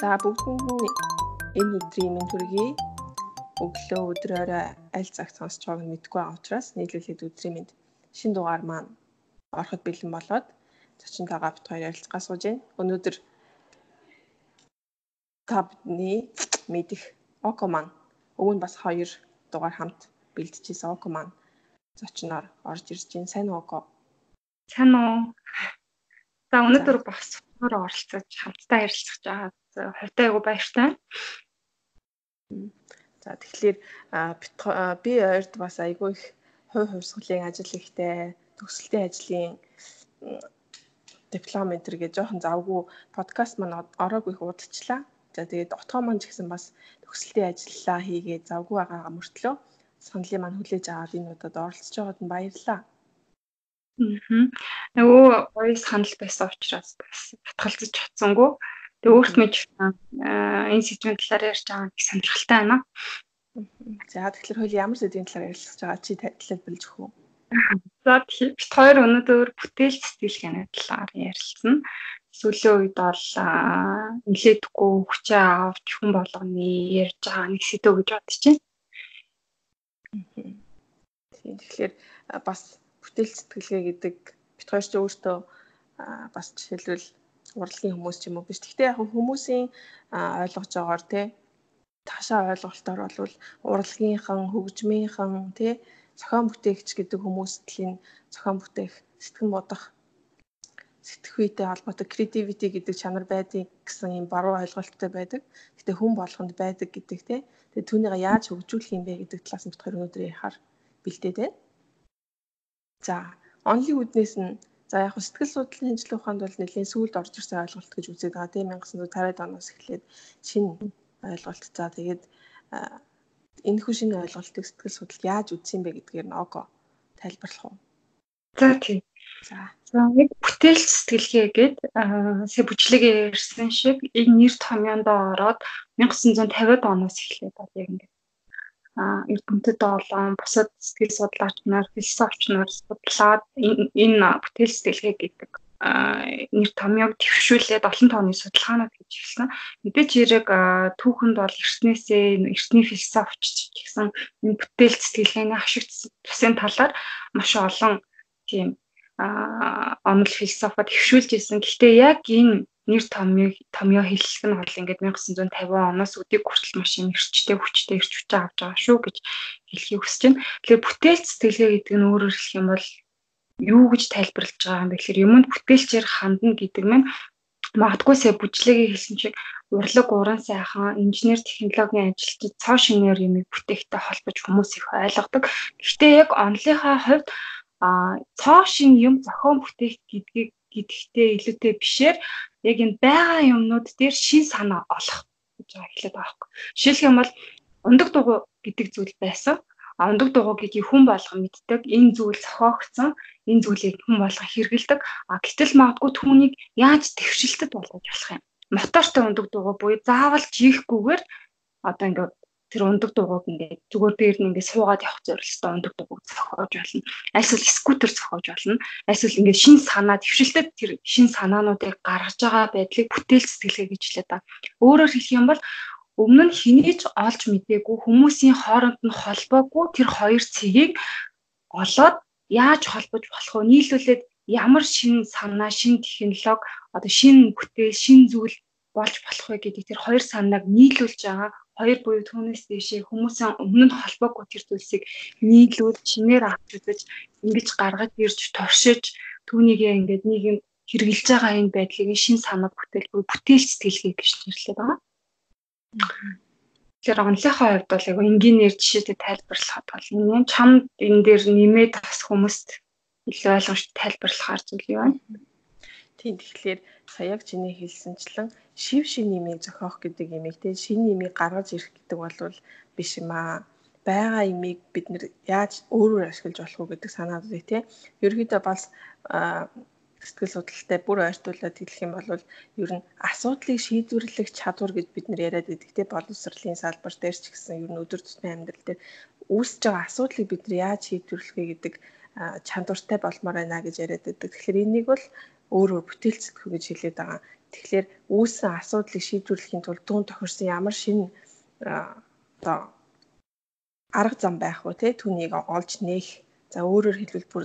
За бүгдэнд нь энэ өдрийн мэнд хүргэе. Өглөө орой аль цагт сонсч байгааг нь мэдгүй байгаа учраас нийлүүлээд өдрийн мэнд шин дугаар маань ороход бэлэн болоод зочинтойгоо бит хоёр ярилцгаа сууж байна. Өнөөдөр табны мэдих Око маань өвөн бас хоёр дугаар хамт бэлтжижсэн Око маань зочноор орж ирж байна. Сайн уу Око? Сайн уу? За өнөөдөр бас өөрөө оролцож хамтдаа ярилцах байгаа. Хувьтай айгу баяртай. За тэгэхээр би ойрд бас айгүй их хувь хувьсгалын ажил ихтэй төгсөлтийн ажлын диплом энтер гэж жоохон завгүй подкаст маань ороогүй их удажлаа. За тэгээд отгоо маань ч гэсэн бас төгсөлтийн ажиллаа хийгээд завгүй байгаа мөртлөө саналын маань хүлээж аваад энэ удаад оролцож байгаад нь баярлалаа. Аа. Нөгөө voice ханал байсан учраас бас татгалзаж чадсангүй. Тэгээ өөрт мэж энэ сэдвийн талаар ярьж байгаа нэг сонирхолтой байна. За тэгэхээр хоёул ямар сэдвийн талаар ярилцж байгаа чи тайлбарлаж өгөх үү? За тэгэхээр бид хоёр өнөөдөр бүтээл сэтгэлгээний талаар ярилцсан. Сүүлийн үед бол нилээдгүй хүчээ авч хүн болгоны ярьж байгаа нэг сэдв гэж байна. Тийм тэгэхээр бас бүтээл сэтгэлгээ гэдэг бид хоёр ч өөртөө бас жишээлбэл урлагийн хүмүүс ч юм уу биш. Гэхдээ яг хүмүүсийн ойлгож байгаагаар те таашаа ойлголтоор бол урлагийнхан, хөгжмийнхан те зохион бүтээгч гэдэг хүмүүстлийн зохион бүтээх, сэтгэн бодох сэтгэхүйтэй холбоотой creativity гэдэг чанар байдаг гэсэн юм баруун ойлголттой байдаг. Гэтэ хүн болгонд байдаг гэдэг те. Тэгээ түүнийг яаж хөгжүүлэх юм бэ гэдэг талаас нь бид хоёр өнөөдөр ярихаар бэлдээд байна. За, онлын үднээс нь за яг сэтгэл судлалын шинжилгээ ухаанд бол нэлийн сүүлд орж ирсэн ойлголт гэж үзээд байгаа тийм 1950-ад оноос эхлээд шинэ ойлголт. За тэгээд энэ хүү шинэ ойлголтыг сэтгэл судлал яаж үзсэн бэ гэдгээр нь ого тайлбарлах уу? За тийм. За. За нэг бүтээл сэтгэлгээ гээд бүжлэгээ ярьсан шиг энэ нэр томьёонд ороод 1950-ад оноос эхлээд бол яг ингээд эрдэмтэд болон бусад сэтгэл судлаач нар, философч нар судлаад энэ бүтээл сэтгэлгээ гэдэг нэр томьёог төвшүүлээд олон тооны судалгаанууд хийж ирсэн. Мэдээж хэрэг түүхэнд бол эртнээсээ эртний философч гэсэн энэ бүтээл сэтгэлгээний ашиг тусын талаар маш олон тийм онол философод хөвшүүлж исэн. Гэхдээ яг энэ нэр томьёо томьёо хэллэг нь бол ингээд 1950 оноос өдийг хүртэл маш юм эрчтэй хүчтэй эрч хүчээ авч байгаа шүү гэж хэлхийг хүсэж байна. Тэгэхээр бүтээл сэтгэлгээ гэдэг нь өөрөөр хэлэх юм бол юу гэж тайлбарлаж байгаа юм бэ гэхээр юмд бүтээлчээр хандна гэдэг нь магадгүй сая бүжлэгийн хэлсэн чиг урлаг уран сайхан инженер технологийн ажилчид цоо шинээр юмыг бүтээхтэй холбож хүмүүс их ойлгодог. Гэхдээ яг онлынхаа хувьд а цоо шин юм зохион бүтээх гэдгийг гэдэгтээ илүүтэй бишээр яг энэ байгаа юмнууд дээр шин санаа олох гэж байгаа хэлээд байгаа хэрэг. Жишээлх юм бол ундаг дугуй гэдэг зүйл байсан. А ундаг дугуй гэдгийг хүн болго мэддэг. Энэ зүйл зохиогдсон. Энэ зүйлийг хүн болго хэрэгэлдэг. А гэтэл магадгүй түүнийг яаж төвшилтэд болгож болох юм. Мотортой ундаг дугуй буюу заавал жийхгүйгээр одоо ингээд тэр ундаг дугуйг ингээд зүгээр дээр нь ингээд суугаад явах зорилготой ундаг дугуйг зохиож болно. Эсвэл скутер зохиож болно. Эсвэл ингээд шин санаа твшилтэд тэр шин санаануудыг гаргаж байгаа байдлыг бүтээл сэтгэлгээ гэж хэлээд та. Өөрөөр хэлэх юм бол өмнө нь хэнийг ч олж мдээгүй хүмүүсийн хооронд нь холбоогүй тэр хоёр цэгийг олоод яаж холбож болох вэ? Нийлүүлээд ямар шин санаа, шин технологи, одоо шин бүтээл, шин зүйл болж болох вэ гэдэг тэр хоёр санааг нийлүүлж байгаа хоёр буюу түүнээс дэшээ хүмүүсийн өмнө нь холбоогүй тэр зүйлсийг нийлүүл чинээр авч үзэж ингэж гаргаж ирж торшиж түүнийгээ ингээд нийгэм хэрэгжилж байгаа энэ байдлыг шин санаа бүтээл буюу бүтээл сэтгэлгээ гэж нэрлэдэг байгаа. Тэгэхээр онлынхаа хувьд бол яг энгийнээр жишээтэй тайлбарлахад бол энэ чамд энэ дээр нэмээд бас хүмүүст илүү ойлгомжтой тайлбарлахаар зүйл вэ? Тийм тэгэхээр саяг чиний хэлсэнчлэн шив шин нэмийг зохиох гэдэг имийг те шин нэмийг гаргаж ирэх гэдэг бол биш юм аа. Бага имийг бид нэр яаж өөрөөр ашиглаж болох вэ гэдэг санаадыг те. Ерөнхийдөө бас сэтгэл судлалтай бүр ойртуулаад хэлэх юм бол ер нь асуудлыг шийдвэрлэх чадвар гэж бид нэр яриад байдаг те боловсролын салбар дээр ч гэсэн ер нь өдөр тутмын амьдрал дээр үүсэж байгаа асуудлыг бид нар яаж шийдвэрлэх вэ гэдэг чадвартай болмоор байна гэж яриад байдаг. Тэгэхээр энийг бол өөрөөр бүтээл сэтгэх гэж хэлээд байгаа. Тэгэхээр үүссэн асуудлыг шийдвэрлэхийн тулд түүн тохирсон ямар шинэ одоо арга зам байх вэ те түүнийг олж нээх. За өөрөөр хэлбэл бүр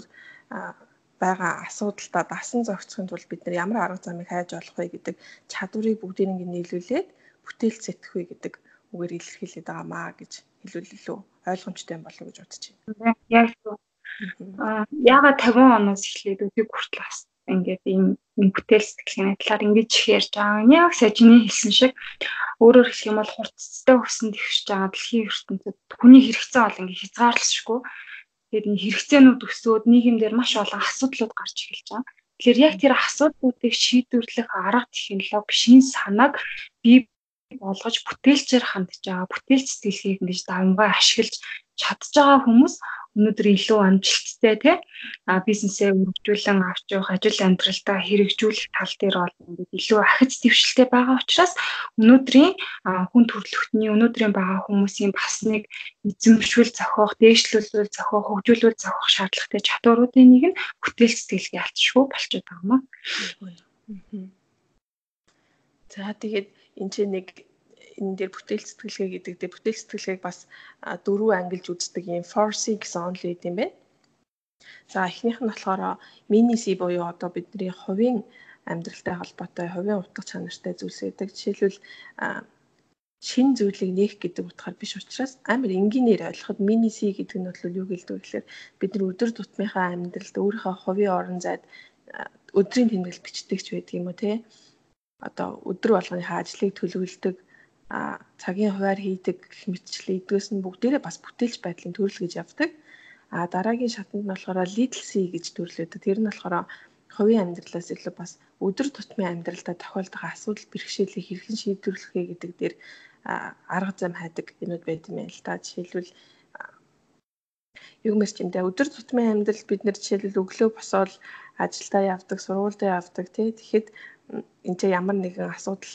байгаа асуудалтай дасан зохицохын тулд бид нар ямар арга замыг хайж олох вэ гэдэг чадварыг бүгдийг ингэ нийлүүлээд бүтээл зэтэх вэ гэдэг үгээр илэрхийлээд байгаа маа гэж хэлвэл илүү ойлгомжтой юм болов уу гэж бодож байна. Яг зөв. Аа яга 50 оноос эхлээд өдөө хүртэл бас ингээд ийм бүтээл сэтгэлгээний талаар ингэж их ярьж байгаа. Яг сажны хэлсэн шиг өөрөөр хэлэх юм бол хурцтай өсөнд ихсэж байгаа дэлхийн ертөнцид хүний хэрэгцээ бол ингээд хязгаарлалшгүй. Тэгээд энэ хэрэгцээнүүд өсөөд нийгэмдэр маш олон асуудлууд гарч эхэлж байгаа. Тэгэхээр яг тэр асуудлуудыг шийдвэрлэх арга технологи, шин санааг бий болгож бүтээлчээр хандж байгаа бүтээл сэтгэлгээг ингэж давмгай ашиглаж чадж байгаа хүмүүс өнөөдөр илүү амжилттай тий а бизнесээ өргөжүүлэн авч явах ажил амьдралдаа хэрэгжүүлэх тал дээр бол ингээд илүү ахиц дэвшилтэй байгаа учраас өнөөдрийн хүн төрөлхтний өнөөдрийн байгаа хүмүүсийн бас нэг эзэмшүүл зохиох, дээшлүүлүүл зохиох, хөгжүүлүүл зохиох шаардлагатай чадваруудын нэг нь бүтээл сэтгэлгээ алтшгүй болчиход байгаа маа. За тэгээд энэ чинь нэг энэ дээр бүтээл сэтгэлгээ гэдэг дээр бүтээл сэтгэлгээг бас дөрвөн ангилж үздэг юм 4C гэсэн онл байд юм байна. За эхнийх нь болохоор мини C буюу одоо бидний хувийн амьдралтай холбоотой хувийн утга чанартай зүйлс гэдэг. Жишээлбэл шин зүйлийг нээх гэдэг утгаар биш учраас амар энгийнээр ойлгоход мини C гэдэг нь бол юу гэлдэг вэ гэхээр бид нар өдөр тутмынхаа амьдралд өөрийнхөө хувийн орон зайд өдрийн тэмдэглэл бичдэг ч байдаг юм уу те одоо өдөр болгоныхаа ажлыг төлөвлөдөг а цагийн хуваар хийдэг мэтчлээ эдгээс нь бүгдээрээ бас бүтээлч байдлын төрөл гэж явдаг. А дараагийн шатанд нь болохоор little c гэж төрлөөдөг. Тэр нь болохоор хувийн амьдралаас илүү бас өдөр тутмын амьдралдаа тохиолдох асуудал бэрхшээлийг хэрхэн шийдвэрлэх вэ гэдэг дээр арга зам хайдаг юмуд байд юм байна л да. Жишээлбэл юумэр ч юм да өдөр тутмын амьдрал бид нэр жишээлбэл өглөө босоод ажилдаа явдаг, сургуультай явдаг тий. Тэгэхэд энэ ч ямар нэгэн асуудал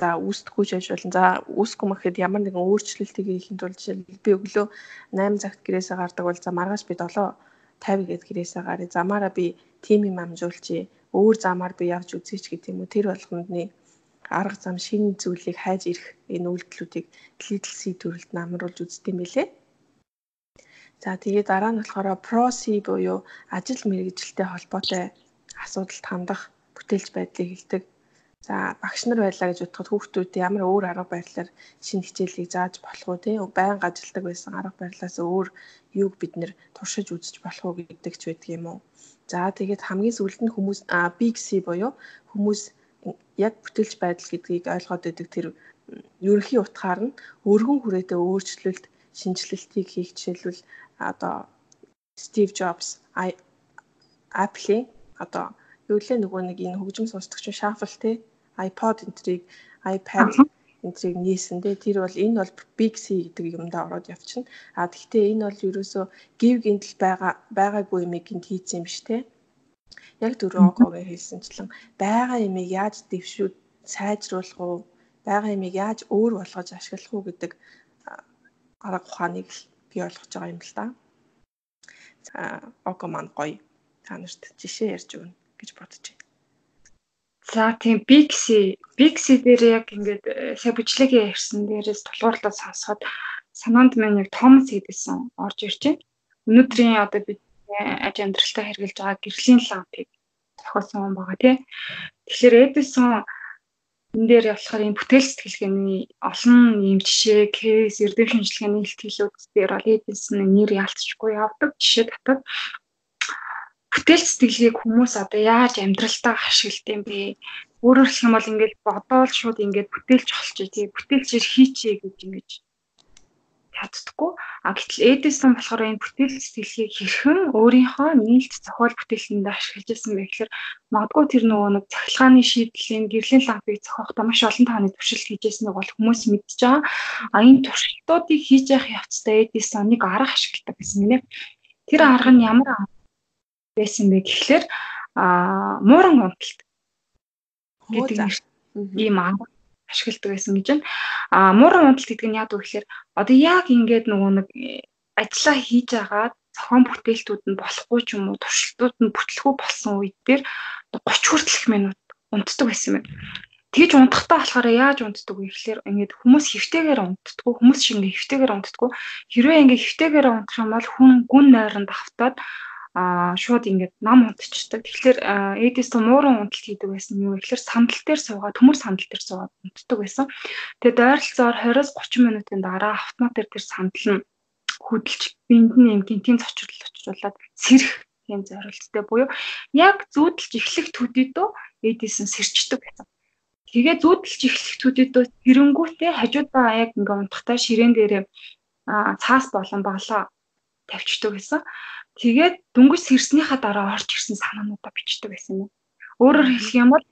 За үүсдэхгүй болно. За үүсэхгүй мэхэд ямар нэгэн өөрчлөлтийг хийхин тулд жишээл би өглөө 8 цагт гэрээсээ гардаг бол за маргааш би 7:50 гээд гэрээсээ гарыг. Замаараа би тим юм амжуулчих. Өөр замаар би явж үзьеч гэдэг юм уу. Тэр болгондны арга зам шинэ зүйлийг хайж ирэх энэ үйлдэлүүдийг лидэлси төрөлд намруулж үздэм билээ. За тэгээ дараа нь болохоор проси буюу ажил мэргэжилтэй холбоотой асуудалд хандах бүтээлч байдлыг хэлдэг. За багш нар байлаа гэж бодоход хүүхдүүд ямар өөр арга барилаар шинэ хичээлийг зааж болох уу тий байнга ажилдаг байсан арга барилаас өөр юуг бид нэр туршиж үзэж болох уу гэдэг ч байдаг юм уу. За тэгээд хамгийн сүүлд нь хүмүүс big C буюу хүмүүс яг бүтээлч байдал гэдгийг ойлгоод байдаг тэр ерөнхий утгаар нь өргөн хүрээтэй өөрчлөлт шинжилэлтийг хийх жишээлбэл одоо Steve Jobs Apple-ийн одоо юу лээ нөгөө нэг энэ хөгжим сонсдогч Shuffle тий iPod энтрийг iPad энтрийг нээсэн дээ. Тэр бол энэ бол Big C гэдэг юмдаа ороод явчихна. А тэгвэл энэ бол ерөөсөө гів гинтл байгаа байгаагүй юм гинт хийцэн юм биш те. Яг дөрөв оговор хэлсэнчлэн байгаа юмыг яаж дэвшүүд сайжруулах уу? байгаа юмыг яаж өөр болгож ашиглах уу гэдэг арга ухааныг би ойлгож байгаа юм л да. За ого маань гоё. Та нарт жишээ ярьж өгнө гэж бодож байна. За тийм Bixi Bixi дээр яг ингээд э, сая бүжлэгээ ярьсан дээрээс тулгуурлаад сонсоход санаанд минь яг Томас хийдсэн орж байна. Өнөөдрийн одоо бид аж амьдралтай хэрэгжилж байгаа гэрлийн лампыг зохиосон байгаа тий. Тэгэхээр Эдисон энэ дээр болохоор энэ бүтээл сэтгэлгээний олон ийм жишээ, кейс, эрдэм шинжилгээний илтгэлүүд дээр бол Эдисон нэр ялцчихгүй явдаг жишээ татад бүтээл сэтгэлгээг хүмүүс одоо яаж амьдралтаа ашигладаг юм бэ? Өөрөөр хэлэх юм бол ингээд бодоол шууд ингээд бүтээлч олчих тий бүтээлчээр хийчихье гэж ингэж чаддаггүй. А гэтэл Эдисон болохоор энэ бүтээл сэтгэлгээг хэрхэн өөрийнхөө нээлт зохиол бүтээлтэнд ашиглаж ирсэн бэ гэхээр магадгүй тэр нөгөө нэг цахилгааны шийдлийн гэрлийн лампыг зохиохдоо маш олон тааны туршилт хийжсэн бол хүмүүс мэдж байгаа. А энэ туршилтуудыг хийж явах явцдаа Эдисон нэг арга ашигладаг гэсэн нэ. Тэр арга нь ямар байсан бэ гэхлээр а мууран унталт гэдэг ийм аа ашигладаг байсан гэж байна. А мууран унталт гэдэг нь яадаг вэ гэхлээр одоо яг ингээд нөгөө нэг э, ажиллаа хийж агаад зохион бүтээлтүүд нь болохгүй ч юм уу туршилтууд нь бүтлэхүү болсон үед дээр 30 хүртэлх минут унтдаг байсан юм. Тэгж унтахтаа болохоор яаж унтдаг вэ гэхээр ингээд хүмүүс хэвтэйгээр унтдаггүй хүмүүс шиг ингээд хэвтэйгээр унтдаггүй хэрвээ ингээд хэвтэйгээр унтах юм бол хүн гүн нойронд автаад а шууд ингээд нам унтчихдаг. Тэгэхээр эдис муурын унталт хийдэг байсан юм. Тэгэхээр сандал дээр суугаад төмөр сандал дээр суугаад унтдаг байсан. Тэгээд ойролцоогоор 20-30 минутын дараа автомат дээр тэр сандал нь хөдөлж бинд нь юм гинтийн цочрол очруулаад сэрэх юм зорилттой буюу яг зүүдэлж эхлэх төдийдөө эдис нь сэрчдэг байсан. Тэгээ зүүдэлж эхлэх төдийдөө тэрэнгүүтээ хажуудаа яг ингээд унтахтаа ширээн дээрээ цаас болон балаа тавьчдаг гэсэн. Тэгээд дүнгиж сэрснийхаа дараа орж ирсэн санаануудаа бичдэг байсан юм. Өөрөөр хэлэх юм бол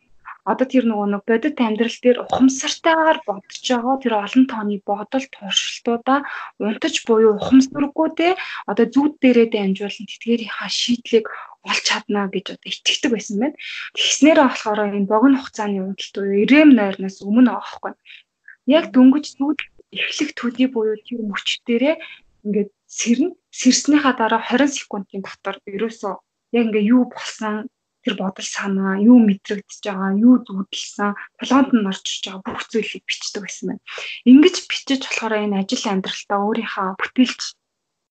одоо тэр нөгөө нэг бодит амьдрал дээр ухамсартайгаар бодож байгаа тэр олон тооны бодол туршилтуудаа унтаж буюу ухамсаргүй те одоо зүуд дээрээ дамжуулан тэтгээрийнхаа шийдлийг олж чадна гэж одоо итгэдэг байсан байна. Тэгснээрээ болохоор энэ богино хугацааны унталт буюу ирэм нойрноос өмнө аахгүй. Яг дөнгөж зүуд эхлэх төдий буюу тэр мөч дээрээ ингээд сэрнэ. Сэрснийхаа дараа 20 секундын дотор ерөөсөө яг ингээ юу болсон тэр бодол санаа, юу мэдрэгдэж байгаа, юу зүудэлсэн, плант нь орж иж байгаа бүх зүйлийг бичдэг байсан байна. Ингиж бичиж болохоор энэ ажил амьдралтаа өөрийнхөө бүтээлч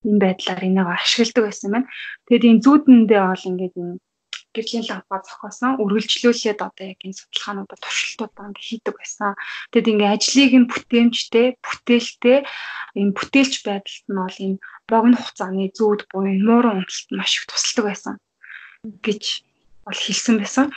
энэ байдлаар энийг ашигладаг байсан байна. Тэгээд энэ зүүдэндээ бол ингээд энэ гэрлийн лампа зохиосон үргэлжлүүлээд одоо яг энэ судалгаануудаа туршилтуудаа ингээ хийдэг байсан. Тэгэд ингээ ажлыг нь бүтээмжтэй, бүтээлтэй энэ бүтээлч байдалд нь бол энэ богино хугацааны зүүд буюу муурын унталт маш их тусалдаг байсан гэж бол хэлсэн байсан.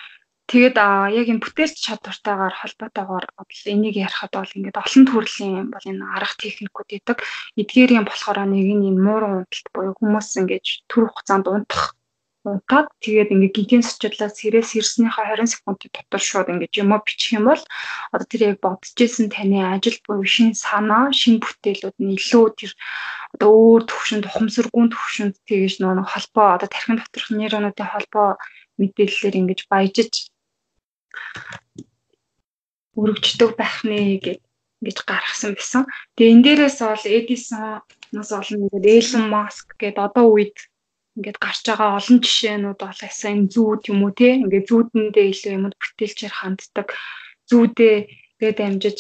Тэгээд яг энэ бүтээлч чадвартайгаар холбоотойгоор бол энийг ярихад бол ингээд олон төрлийн бол энэ арга техникүүд идэг. Эдгээрийн болохоор нэг нь энэ муурын унталт буюу хүмүүс ингээд төр хугацаанд унтах унтаад тэгээд ингээ гинтийн сочдлаас сэрээс ирснийхаа 20 секундын дотор шууд ингээ юм уу бичих юм бол одоо тэр яг бодож исэн таны ажил буюу шин санаа, шин бүтээлүүд нь илүү тэр одоо өөр төвшөнд ухамсаргүй төвшөнд тэгэж нөгөө холбоо одоо тархин доторх нейронуудын холбоо мэдээллээр ингэж баяжиж өргөждөг байх нэ гэж ингэж гаргасан байсан. Тэгээ энэ дээрээс бол Эдисоноос олон ингээд Элон Маск гэдэг одоо үед ингээд гарч байгаа олон жишээнүүд бол ясаа энэ зүүд юм уу те ингээд зүүдэндээ илүү юмд бүтээлчээр ханддаг зүүдээ тэгээд амжиж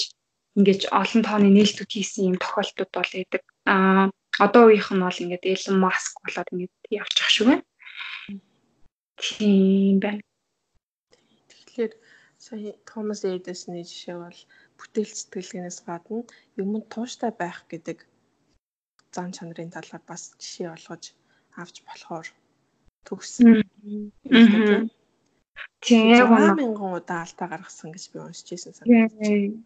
ингээд олон тооны нээлтүүд хийсэн юм тохиолдлууд бол байдаг. Аа одоо үеийнх нь бол ингээд Elon Musk болоод ингээд явчих шүү байна. Тийм байна. Тэгэхээр сая Томас Эдисоны жишээ бол бүтээл сэтгэлгээнээс гадна юмд тууштай байх гэдэг зан чанарын талаар бас жишээ олгож авч болохоор төгсөн. Тийм яг үнэ мянган удаа алдаа гаргасан гэж би уншиж байсан санагдаж байна.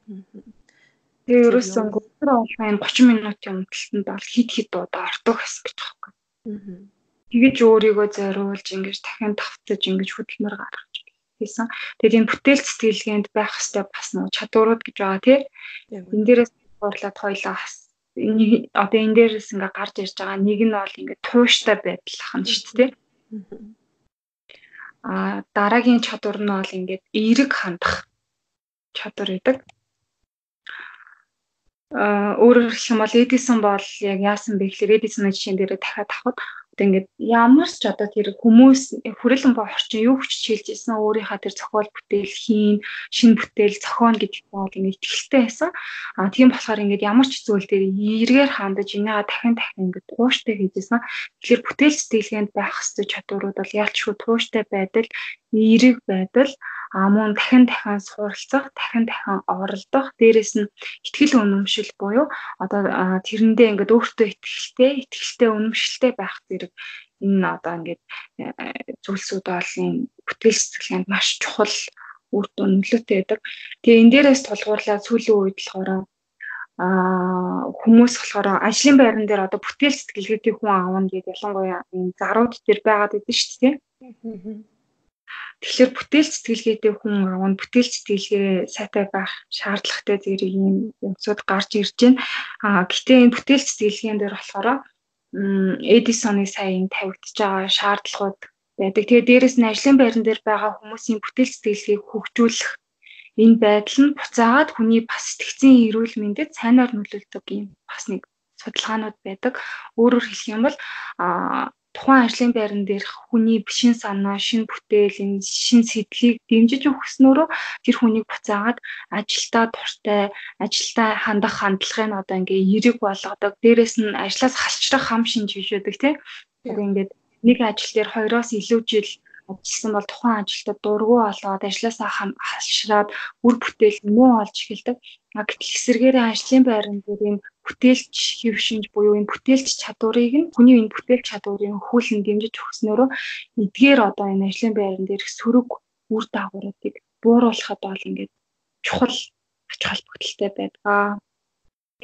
Тэгээ ерөөсөн өдөр энэ 30 минутын унталтанд бол хит хит удаа ордог гэсэн гэж байгаа юм. Тэгэж өөрийгөө зориулж ингэж дахин тавтаж ингэж хөдөлмөр гаргаж хийсэн. Тэгээд энэ бүтээл сэтгэлгээнд байх хэвээр бас нэг чадварууд гэж байгаа тий. Энд дээрээс гурлаад хоёлаа нэг одоо энэ дээрээс ингээ гарч ирж байгаа нэг нь бол ингээ тууштай байдал ахна шүү дээ. А дараагийн чадвар нь бол ингээд эерэг хандах чадвар гэдэг. А өөрөөр хэлэх юм бол Эдисон бол яг яасан бэ гэхээр Эдисоны жишээн дээр дахиад авахд Одоо ингээд ямар ч одоо тэр хүмүүс хүрээлэн боо орчин юу хүч чийлж исэн өөрийнхөө тэр зохиол бүтээл хийн, шин бүтээл зохион гэдэг бол ингээд ихтэй байсан. Аа тийм болохоор ингээд ямар ч зүйл дээр эргээр хандаж энийгээ дахин дахин ингээд тууштай хийжсэн. Тэгэхээр бүтээл сэтгэлгээнд байх хэвчээ чадварууд бол ялчгүй тууштай байдал, эерэг байдал а мөн дахин дахин суралцах, дахин дахин оролдох, дээрэс нь ихтгэл үнэмшил буюу одоо тэрэндээ ингээд өөртөө ихтэй, ихтэй үнэмшилтэй байх зэрэг энэ одоо ингээд э, зүйлсүүд бол энэ бүтээл сэтгэлгээнд маш чухал үр дүн нөлөөтэй байдаг. Тэгээ энэ дээрээс тулгуурлаад сүүлийн үед болохоор а хүмүүс болохоор ажлын байран дээр одоо бүтээл сэтгэлгээтэй хүн аавна гэдэг ялангуяа энэ зарууд дээр байгаад байдаг шүү дээ. Тэгэхээр бүтээл сэтгэлгээтэй хүн авна бүтээл сэтгэлгээ сайтай байх шаардлагатай зэрэг ийм юмсууд гарч ирж байна. Аа гэтээ энэ бүтээл сэтгэлгээнд дээр болохоор Эдисоны сайн тавигдж байгаа шаардлагууд байдаг. Тэгээ дээрэс нь ажлын байран дээр байгаа хүмүүсийн бүтээл сэтгэлгээг хөгжүүлэх энэ байдал нь буцаагаад хүний бас сэтгцийн эрүүл мэндэд сайнаар нөлөөлдөг юм бас нэг судалгаанууд байдаг. Өөрөөр хэлэх юм бол а тухайн ажлын байран дээрх хүний шин санаа, шин бүтээл, энэ шин сэтлийг дэмжиж өгснөөрөө тэр хүнийг буцаагаад ажилдаа дуртай, ажилдаа хандах хандлагыг нь одоо ингээ эерэг болгодог. Дээрээс нь ажлаас халчрах хам шинж биш байдаг тийм. Одоо ингээд нэг ажил дээр хоёроос илүү жил ажилласан бол тухайн ажилтад дургу олгоод ажлаасаа халшраад үр бүтээл муу олж эхэлдэг. А гэтэл эсэргээрээ ажлын байран дээр энэ бүтээлч хэв шинж буюу энэ бүтээлч чадварыг нь хүний энэ бүтээлч чадварыг хүүлэн дэмжиж өгснөөрөө эдгээр одоо энэ ажлын байран дээр сөрөг үр дагавруудыг бууруулахад бол ингээд чухал ач холбогдолтой байдаг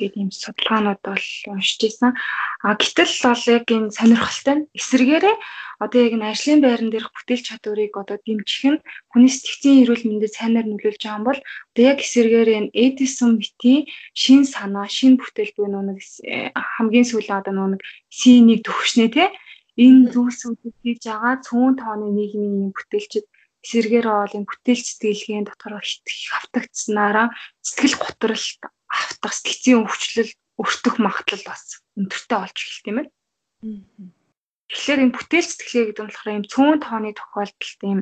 гэдэг юм судалгаанууд бол уншиж исэн. А гэтэл бол яг энэ сонирхолтой нь эсэргээрээ одоо яг энэ ажлын байран дээрх бүтээл чадварыг одоо дэмжих нь хүний сэтгцийн эрүүл мэндэд сайнаар нөлөөлж байгаа юм бол одоо яг эсэргээрээ энэ Эдисон битийн шин санаа, шин бүтээл буюу нэг хамгийн сүүлийн одоо нэг C1 төвшнээ те энэ зүйлсүүдийг хийж байгаа цөөн тооны нийгмийн бүтээлчд эсэргээр бол энэ бүтээл сэтгэлгээний дотор их автагдсанараа сэтгэл готролт автах сэтгцийн өвчлөл өртөх магадлал бас өндөртэй болж эхэлт юм байна. Тэгэхээр энэ бүтээл сэтгэлгээ гэдэг нь болохоор ийм цөөн тооны тохиолдолд ийм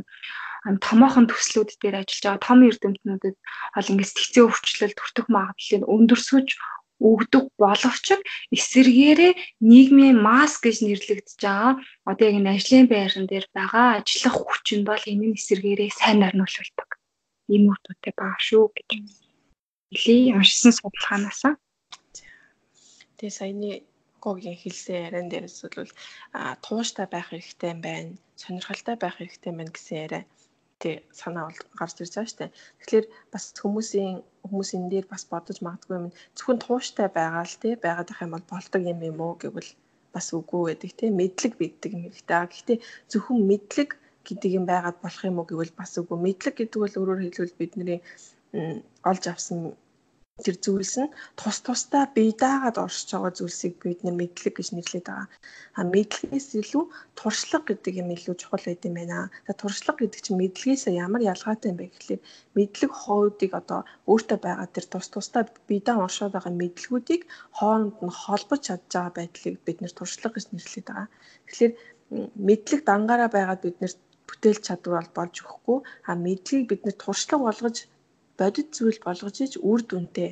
томоохон төслүүд дээр ажиллаж байгаа том эрдэмтнүүдэд бол ингээд сэтгцийн өвчлөл төртөх магадлалыг өндөрсөж өгдөг боловч эсэргээрээ нийгмийн масс гэж нэрлэгдэж байгаа одоо яг энэ ажлын байран дээр байгаа ажиллах хүч нь бол энэ нь эсэргээрээ сайн нарнуулдаг. Ийм үр дүнтэй баа шүү гэж хэлий уншсан судалгаанаас. Тэгээ саяны гогийн хэлсэн яриан дээрээс бол тууштай байх хэрэгтэй юм байна. Сонирхолтой байх хэрэгтэй юм байна гэсэн яриа тий санаа бол гарч ирж байгаа дээ. Тэгэхээр бас хүмүүсийн хүмүүс энэ дээр бас бодож магадгүй юм. Зөвхөн тууштай байгаа л тий байгаад их юм бол болдог юм юм уу гэвэл бас үгүй байдаг тий мэдлэг биддэг юм хэрэгтэй. Гэхдээ зөвхөн мэдлэг гэдэг юм байгаад болох юм уу гэвэл бас үгүй. Мэдлэг гэдэг бол өөрөөр хэлбэл бидний олж авсан тэр зүйлс нь тус тусдаа бие даагаад оршиж байгаа зүйлсийг бид нэр мэдлэг гэж нэрлэдэг байгаа. А мэдлэгээс илүү туршлага гэдэг юм илүү чухал байд юм байна. За туршлага гэдэг чинь мэдлэгээс ямар ялгаатай юм бэ гэхлээр мэдлэг хоудыг одоо өөртөө байгаа тэр тус тусдаа бие даа оршоод байгаа мэдлгүүдийг хооронд нь холбож чадж байгаа байдлыг бид нэр туршлага гэж нэрлэдэг байгаа. Тэгэхээр мэдлэг дангаараа байгаад бид нэр бүтээл чадвар болж өгөхгүй а мэдлэгийг бид нэр туршлага болгож бодит зүйл болгож иж үр дүнтэй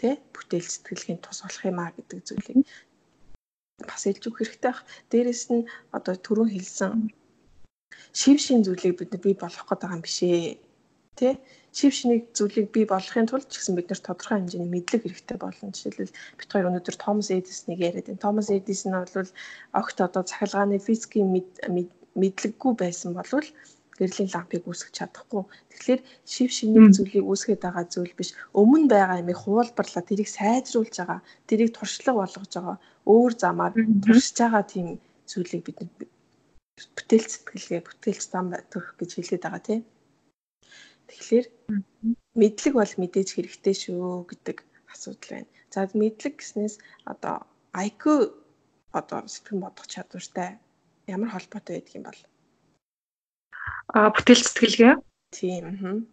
тэ бүтээл сэтгэлгээний тус болох юм а гэдэг зүйлийг бас илж өгөх хэрэгтэй байх. Дээрэс нь одоо түрүүн хэлсэн шив шин зүйлийг бид бий болгох гээд байгаа юм бишээ. Тэ? Шив шинийг зүйлийг бий болгохын тулд ч гэсэн бид нар тодорхой хэмжээний мэдлэг хэрэгтэй болно. Жишээлбэл бид хоёр өнөөдөр Томас Эдиснийг яриад байна. Томас Эдис нь бол огт одоо цахилгааны физикийн мэдлэггүй байсан болвол гэрлийн лампыг үүсгэж чадахгүй. Тэгэхээр шив шинийг зүйлийг үүсгээд байгаа зүйл биш. Өмнө байгаа ямыг хуулбарлаа тэрийг сайжруулж байгаа, тэрийг туршлага болгож байгаа, өөр замаар туршиж байгаа тийм зүйлийг бид бүтээл сэтгэлгээ, бүтээлч зам төрөх гэж хэлээд байгаа тийм. Тэгэхээр мэдлэг бол мэдээж хэрэгтэй шүү гэдэг асуудал байна. За мэдлэг гэснээс одоо IQ одоо сэтгэн бодох чадвартай ямар холбоотой байдаг юм бол а бүтээл сэтгэлгээ. Тийм.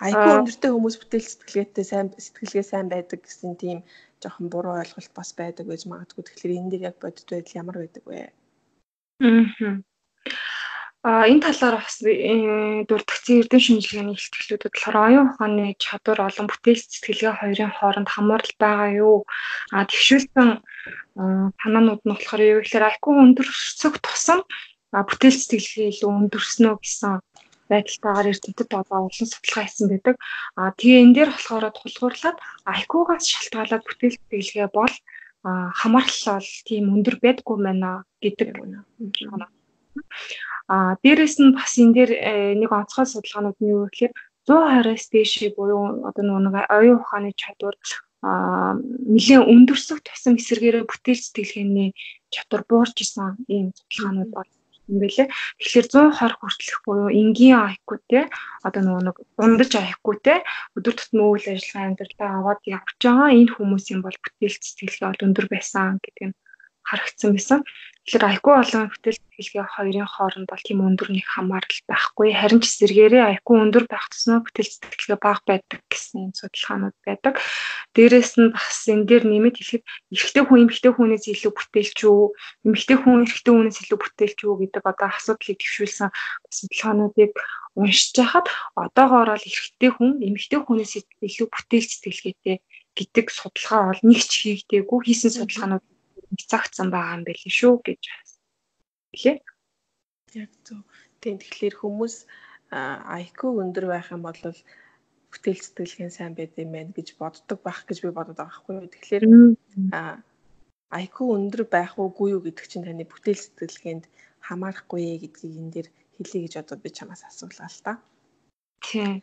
Айгүй өндөртэй хүмүүс бүтээл сэтгэлгээтэй сайн сэтгэлгээ сайн байдаг гэсэн тийм жоохон буруу ойлголт бас байдаг гэж магадгүй. Тэгэхээр энэ дээр яг бодит байдал ямар байдаг вэ? Аа. А энэ талаар бас э, дурдгцэн эрдэм шинжилгээний ихтгэлүүд болохоор оюун ухааны чадвар олон бүтээл сэтгэлгээ хоёрын хооронд хамаарал байгаа юу? А тэгшүүлсэн танаанууд нь болохоор юу гэхээр IQ өндөрсөх тусам бүтээл сэтгэлгээ илүү өндөрснөө гэсэн байдалтайгаар эрдэмтэд одоо олон судалгаа хийсэн байдаг. А тэгээ энэ дээр болохоор тулгуурлаад IQ-гаас шалтгаалаад бүтээл сэтгэлгээ бол хамаарал бол тийм өндөр байдгүй байна гэдэг байна. А дээрэс нь бас энэ дээр э, нэг онцгой судалгаанууд нь юу гэхээр 120-аас дээш буюу одоо нэг оюун ухааны чадвар а нэлийн өндөрсөх тусам эсэргээрээ бүтээл сэтгэлгээний чадвар буурч исэн ийм судалгаанууд бол юм бэлээ. Тэгэхээр 120 хүртэлх буюу энгийн IQ те одоо нөгөө нэг дундаж IQ те өдөр тутмын үйл ажиллагаа амьдралаа аваад явж байгаа энэ хүмүүсийн бол бүтээлч сэтгэлгээ бол өндөр байсан гэдэг нь харагдсан байсан. Тэгэхээр IQ болон бүтээл сэтгэлгээ хоёрын хооронд бол тийм өндөр нэг хамаарал байхгүй. Харин ч зэрэгээрээ IQ өндөр байх тусмаа бүтээл сэтгэлгээ бага байдаг гэсэн судалгаанууд байдаг. Дээрээс нь бас энэ дээр нэмэт хэлэхэд эрэгтэй хүн эмэгтэй хүнээс илүү бүтээлч үү, эмэгтэй хүн эрэгтэй хүнээс илүү бүтээлч үү гэдэг одоо асуудлыг төвшүүлсэн судалгаануудыг уншиж хахад одоогоор бол эрэгтэй хүн эмэгтэй хүнээс илүү бүтээлч сэтгэлгээтэй гэдэг судалгаа бол нэг ч хийгдээгүй хийсэн судалгаанууд цагцсан байгаа юм байл шүү гэж хэлээ. Яг зөв. Тийм тэгэхээр хүмүүс IQ өндөр байх юм бол бүтээл сэтгэлгэн сайн байд юм байна гэж боддог байх гэж би бодод байгаа байхгүй юу. Тэгэхээр IQ өндөр байх уугүй юу гэдэг чинь таны бүтээл сэтгэлгээнд хамаарахгүй гэдгийг энэ дэр хэлье гэж одоо би чамаас асуулаа л та. Тийм.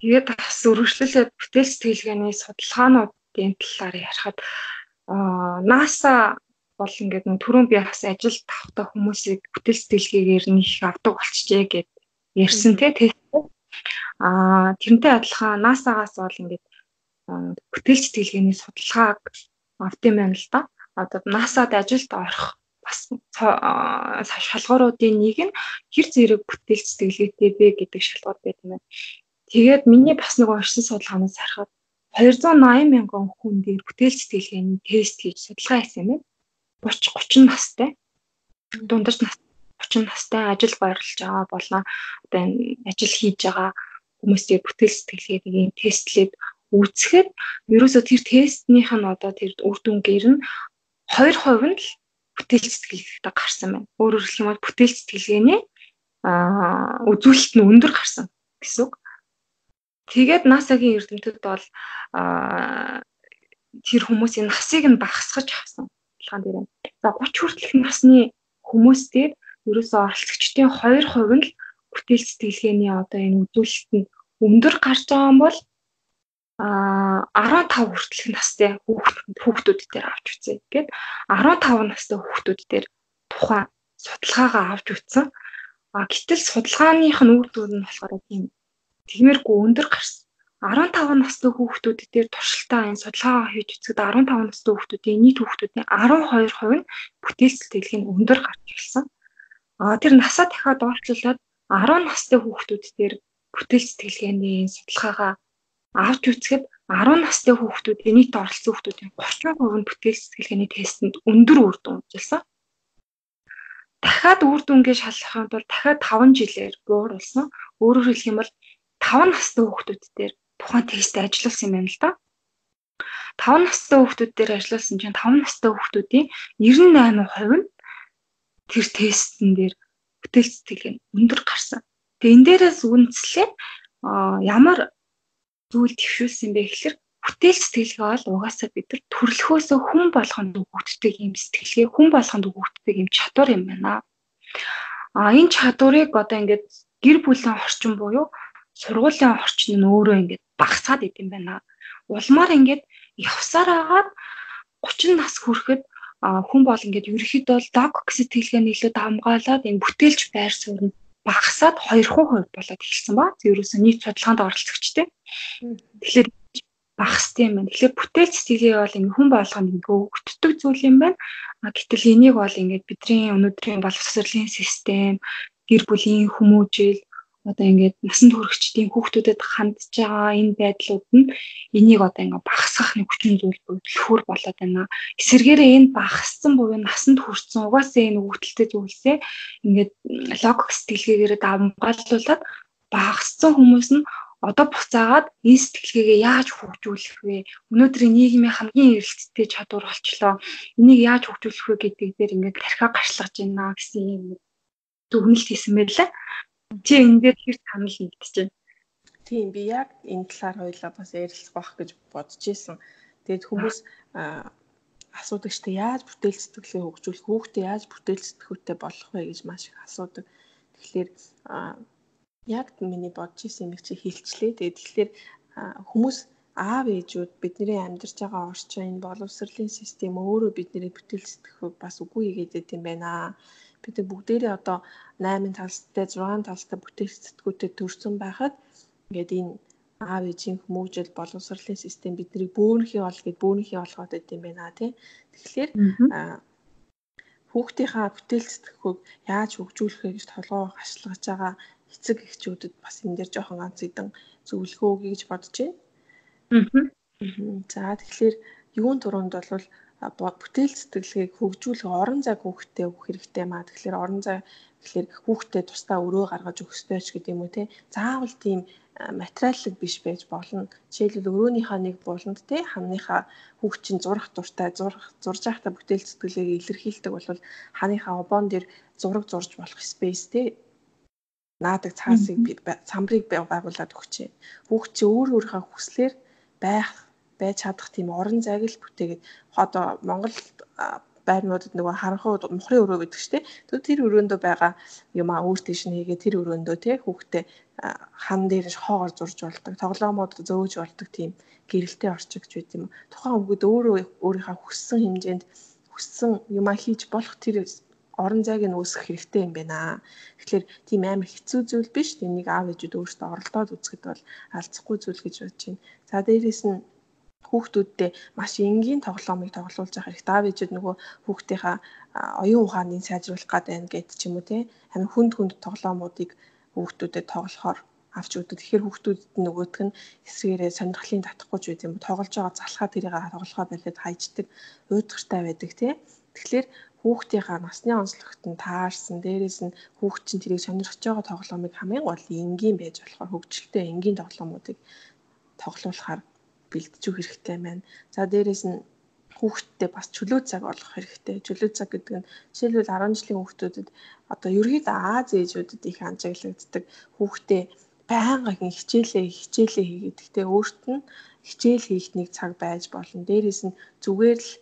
Тэгээд бас өргөжлөлөө бүтээл сэтгэлгээний судалгаануудын талаар ярихад NASA бол ингээд нөө түрүүн би бас ажилд тавтай хүмүүсийг бүтээл сэтгэлгээгээр нэг авдаг болчихжээ гэд ярьсан тий Аа тэрнтэй адилхан NASA-гаас бол ингээд бүтээл сэтгэлгээний судалгааг авдсан байна л да. Одоо NASA-д ажилд орох бас шалгууруудын нэг нь хэр зэрэг бүтээл сэтгэлгээтэй бэ гэдэг шалгуур байт юм байна. Тэгээд миний бас нэг уншсан судалгаанаас харахад 280 мянган хүн дээр бүтээл сэтгэлгээний тест хийж судалгаа хийсэн юм байна. 30 30 настай. Дундаж нас 30 настай ажил байрлаж байгаа болно. Одоо энэ ажил хийж байгаа хүмүүсийн бүтээл сэтгэлгээний тестлээд үүсгэхэд ерөөсөө тэр тестнийх нь одоо тэр үр дүнгээр нь 2% нь л бүтээл сэтгэлгээтэй гарсан байна. Өөрөөр хэлэх юм бол бүтээл сэтгэлгээний аа үзүүлэлт нь өндөр гарсан гэсэн үг. Тэгээд NASA-гийн эрдэмтэд бол тэр хүмүүсийн насыг нь багасгаж авсан талхан дээр. За 30 хүртэлх насны хүмүүс дээр ерөөсөө оролцогчдын 2% нь л бүтээл сэтгэлгээний одоо энэ үзүүлэлт нь өндөр гарч байгаа юм бол а 15 хүртэлх настай хүүхдүүд дээр авч үзье гэд 15 настай хүүхдүүд дээр тухайн судалгаагаа авч үзсэн. А гэтэл судалгааных нь үр дүн нь болохоор тийм Тэгмээргүй өндөр гарсан. 15 настай хүүхдүүд дээр туршилтаа энэ судалгаа хийж үзэхэд 15 настай хүүхдүүдийн нийт хүүхдүүдийн 12% нь бүтээл сэтгэлгээ нь өндөр гарч ирсэн. А тэр насаа дахиад доотлуулад 10 настай хүүхдүүд дээр бүтээл сэтгэлгээний судалгаагаа авч үзэхэд 10 настай хүүхдүүдийн нийт оролцсон хүүхдүүдийн 30% нь бүтээл сэтгэлгээний тестэнд өндөр үр дүн үзүүлсэн. Дахиад үр дүнгээ шалгахын тулд дахиад 5 жилээр бууруулсан. Өөрөөр хэлэх юм бол 5 настай хүүхдүүд дээр тухайн тест ажилласан юм байна л да. 5 настай хүүхдүүд дээр ажилласан чинь 5 настай хүүхдүүдийн 98% нь тэр тестэн дээр бүтээл сэтгэл нь өндөр гарсан. Тэгээ энэ дээрээс үндэслээ ямар зүйл төвшүүлсэн бэ гэхээр бүтээл сэтгэлгээ бол угаасаа бид нар төрлөхөөсөө хүн болгонд өгөгддөг юм сэтгэлгээ, хүн болгонд өгөгддөг юм чадвар юм байна. А энэ чадварыг одоо ингээд гэр бүлийн орчин буюу сургуулийн орчин нь өөрөө ингээд багасгаад идэм байна. Улмаар ингээд явсаар агаад 30 нас хүрэхэд хүн бол ингээд ерөөхдөө логик сэтгэлгээний илүү дамгаалаад энэ бүтээлч байр суурь нь багасаад 2% болоод эхэлсэн ба. Ерөөсөө нийт судалгаанд оролцогчтой. Тэгэхээр багастай юм байна. Тэгэхээр бүтээл сэтгэлгээ бол ингэ хүн болгонд ингэ өгөгддөг зүйл юм байна. А гэтэл энийг бол ингэ бидний өнөөдрийн боловсролын систем, гэр бүлийн хүмүүжил, одоо ингээд насан туршидтын хүүхдүүдэд хандж байгаа энэ байдлууд нь энийг одоо ингээд багасгах нэг хүчин зүйл бүлхүүр болоод байна. Эсвэргээрээ энэ багассан буюу насанд хүрсэн угаасаа энэ өгөгдөлтэй зүйлсээ ингээд логик сэтгэлгээгээр давмгаалуулад багассан хүмүүс нь одоо буцаагаад энэ сэтгэлгээгээ яаж хөгжүүлэх вэ? Өнөөдрийн нийгмийн хамгийн эрэлттэй чадвар болчлоо. Энийг яаж хөгжүүлэх вэ гэдэг дээр ингээд тархиа гарчлаж байна гэсэн юм дүгнэлт хийсэн байлаа. Чи энэ дээр хэр санал нэгдэж байна? Тийм би яг энэ талаар хоёлаа бас ярилцах байх гэж бодож исэн. Тэгээд хүмүүс асуудаг штэ яаж бүтээл сэтгэлээ хөгжүүлэх, хүүхдээ яаж бүтээл сэтгүүтэй болох вэ гэж маш их асуудаг. Тэгэхээр яг миний бодож исэн юм чи хэлчлээ. Тэгээд тэгэхээр хүмүүс аав ээжүүд бидний амьдарч байгаа орчин энэ боловсролын систем өөрөө бидний бүтээл сэтгэхүйг бас үгүй хийгээд юм байна бид бүгдээрээ одоо 8 талстай 6 талстай бүтээгдэхүүнтэй төрсэн байхад ингээд энэ аав ээжийн хүмүүжил боловсролын систем бидний бөөнхий ол гэд бөөнхий олгоод байд юм байна тий. Тэгэхээр хүүхдийнхаа бүтээл сэтгэхүйг яаж хөгжүүлэхээ гэж толгоо гашлагаж байгаа эцэг эхчүүдэд бас энэ дээр жоохон ганц хэдэн зөвлөгөө өгье гэж бодож байна. Аа. За тэгэхээр юун туруунд бол бүтээл сэтгэлгээг хөгжүүлэх орон зайг хүүхдэд өгөх хэрэгтэй маа. Тэгэхээр орон зай гэхэлэр хүүхдэд тусдаа өрөө гаргаж ёстой ч гэдэг юм уу те. Заавал тийм материаллык биш байж болно. Жишээлбэл өрөөнийхөө нэг буланд те ханыхаа хүүхчин зурах дуртай зурх зурж байхдаа бүтээл сэтгэлгээг илэрхийлдэг бол ханыхаа обоон дээр зураг зурж болох спейс те наадаг цаасыг самбрыг байгуулад өгчээ. Хүүхд чи өөр өөрийнхөө хүслээр байх байж чадах тийм орон зайг л бүтээгээд одоо Монгол байрнуудад нөгөө харанхуй мухрын өрөө гэдэг чинь тэр тэр өрөөндөө байгаа юм а өөр тийш нь хийгээ тэр өрөөндөө тий хүүхдээ хан дээр хоогоор зурж болдог тоглоомод зөөж болдог тийм гэрэлтэй орчигч байт юм тухайн хүүхэд өөрөө өөрийнхөө хүссэн хэмжээнд хүссэн юм а хийж болох тэр орон зайг нь үүсгэх хэрэгтэй юм байна. Тэгэхээр тийм амар хэцүү зүйл биш. Тэнийг аав ээжүүд өөрсдөө оролдоод үзэхэд бол алдахгүй зүйл гэж бодож байна. За дээрэс нь хүүхдүүдтэй маш энгийн тоглоомыг тоглуулж явах хэрэгтэй. Аав ээжүүд нөгөө хүүхдийнхаа оюун ухааныг сайжруулах гээд байна гэдэг ч юм уу те. Харин хүнд хүнд тоглоомуудыг хүүхдүүдэд тоглохоор авч өгдөг. Тэгэхээр хүүхдүүдэд нөгөөтг нь эсрэгээрээ сонирхлын татахгүй ч үгүй юм. Тоглож байгаа залхаа тэрийг тоглохоо болоод хайждаг, уйдгартай байдаг тий. Тэгэхээр хүүхдийнхаа насны онцлогт нь таарсан. Дээрээс нь хүүхд чинь тэрийг сонирхож байгаа тоглоомыг хамгийн гол энгийн байж болохоор хөгжилтэй энгийн тоглоомуудыг тоглуулахаар бэлтжих хэрэгтэй байна. За дээрээс нь хүүхдтэй бас чөлөө цаг олгох хэрэгтэй. Чөлөө цаг гэдэг нь жишээлбэл 10 жилийн хүүхдүүдэд одоо ерөөд Аз ээжүүдэд их анжаглагддаг хүүхдээ байнгын хичээлээ хичээлээ хийгээд гэхдээ өөрт нь хичээл хийх нэг цаг байж болно. Дээрээс нь зүгээр л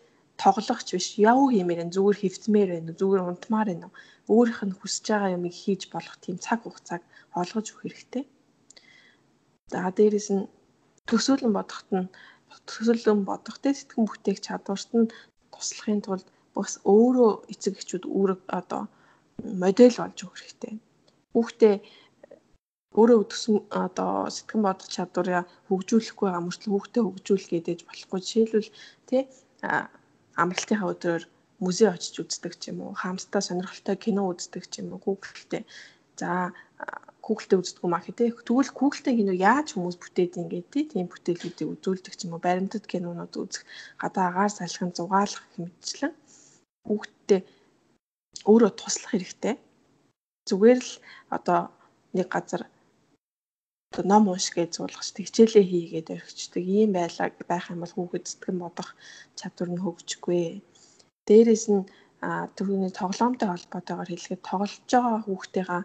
тоглохч биш яв хиймээр энэ зүгээр хөвцмээр байна зүгээр унтмаар байна өөрийнх нь хүсэж байгаа юмыг хийж болох тийм цаг хугацааг олгож өгөх хэрэгтэй. За дээрэс нь төсөөлөн бодоход нь төсөөлөн бодох те сэтгэн бүтээх чадварт нь туслахын тулд бас өөрөө эцэг эхчүүд үүрэг одоо модель болж өгөх хэрэгтэй. Хүүхдээ өөрөө төсөн одоо сэтгэн бодох чадвараа хөгжүүлэхгүй байгаа мөртлөө хүүхдээ хөгжүүлэх гэдэж болохгүй. Жишээлбэл тий амралтынхаа өдрөөр музей очиж үздэг ч юм уу, хаамттай сонирхолтой кино үздэг ч юм уу, Google-тэй. За Google-тэй үздэг юм аа тий. Тэгвэл Google-тэй кино яаж хүмүүс бүтээд ингээд тий тийм бүтээлүүдийг үзүүлдэг ч юм уу, баримтат кинонууд үзэх, гадаа агаар салхин зугаалах хэмжлэн хүүхдтэй өөрөө туслах хэрэгтэй. Зүгээр л одоо нэг газар одоо ном уншгээд суулгачдаг, хичээлээ хийгээд орхичдаг ийм байлаа байх юм бол хүүхэд сэтгэн бодох чадвар нь хөгжихгүй. Дээрээс нь түрүүний тоглоомтой холбоотойгоор хэлэхэд тоглож байгаа хүүхдтэйгээ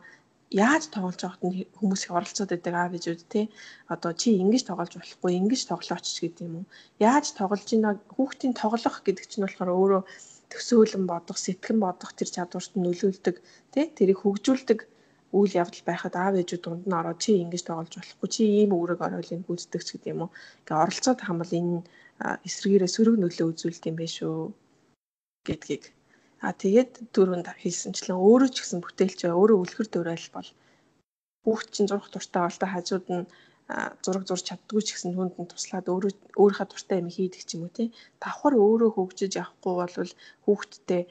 яаж тоглож байгааг нь хүмүүс их оролцоод байдаг аав ээжүүд тий одоо чи ингэж тоглож болохгүй ингэж тоглооч ч гэдэг юм уу яаж тоглож ийна хүүхдийн тоглох гэдэг чинь болохоор өөрөө төсөөлөн бодох сэтгэн бодох тэр чадварт нөлөөлдөг тий тэрийг хөгжүүлдэг үйл явдал байхад аав ээжүүд дунд нь ороод чи ингэж тоглож болохгүй чи ийм үүрэг оройлыг гүйцэтгэж гэдэг юм уу. Ингээ оролцоод юм бол энэ эсрэгээрээ сөрөг нөлөө үзүүлдэг юм биш үү гэдгийг. А тэгээд түрүүнд хэлсэнчлэн өөрөө ч гэсэн бүтээлч бай. Өөрөө үлгэр дуурайл бол. Хүүхд чинь зурх дуртай бол та хажууд нь зураг зурж чаддгүй ч гэсэн хүнд нь туслаад өөрөө өөрийнхөө дуртай юм хийдэг ч юм уу тий. Давхар өөрөө хөгжиж явахгүй бол хүүхдтэй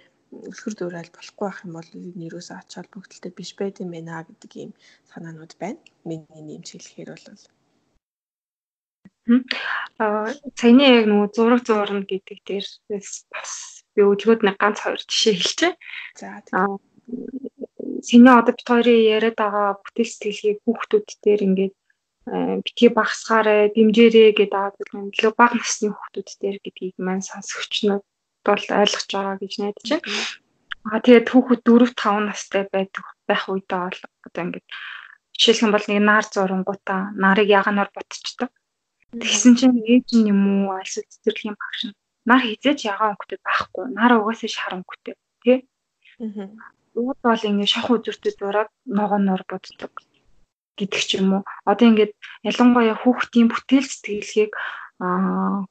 үлгэр дуурайл болохгүй байх юм бол юусоо ач холбогдолтой биш байт юм байна гэдэг ийм санаанууд байна. Миний нэмж хэлэхээр бол аа саяны яг нөгөө зураг зуурна гэдэг дээрээс бас би өглөөд нэг ганц хоёр жишээ хэлчихэ. За Сэний одоо бит хоёрын яриад байгаа бүтээл сэтгэлгийг хүүхдүүд дээр ингээд битгий багсгаарэ дэмжээрэй гэдэг аваад илүү бага насны хүүхдүүд дээр гэдгийг маань сонсогч нар бол ойлгож байгаа гэж найдаж байна. Аа тэгээд түүхэд 4 5 настай байдаг байх үедээ бол одоо ингээд жишээлх юм бол нэг наар зурангуудаа нарыг яганаар ботчдаг. Тэгсэн чинь ээж нь юм уу аль цэцэрлэгийн багш нь нар хизээч ягаан өнгөтэй байхгүй. Нар угаасаа шар өнгөтэй тий. Ууд бол ингээд шах үзүртэй зураад ногооноор боддог гэдэг ч юм уу. Одоо ингээд ялангуяа хүүхдийн бүтээл сэтгэлгээг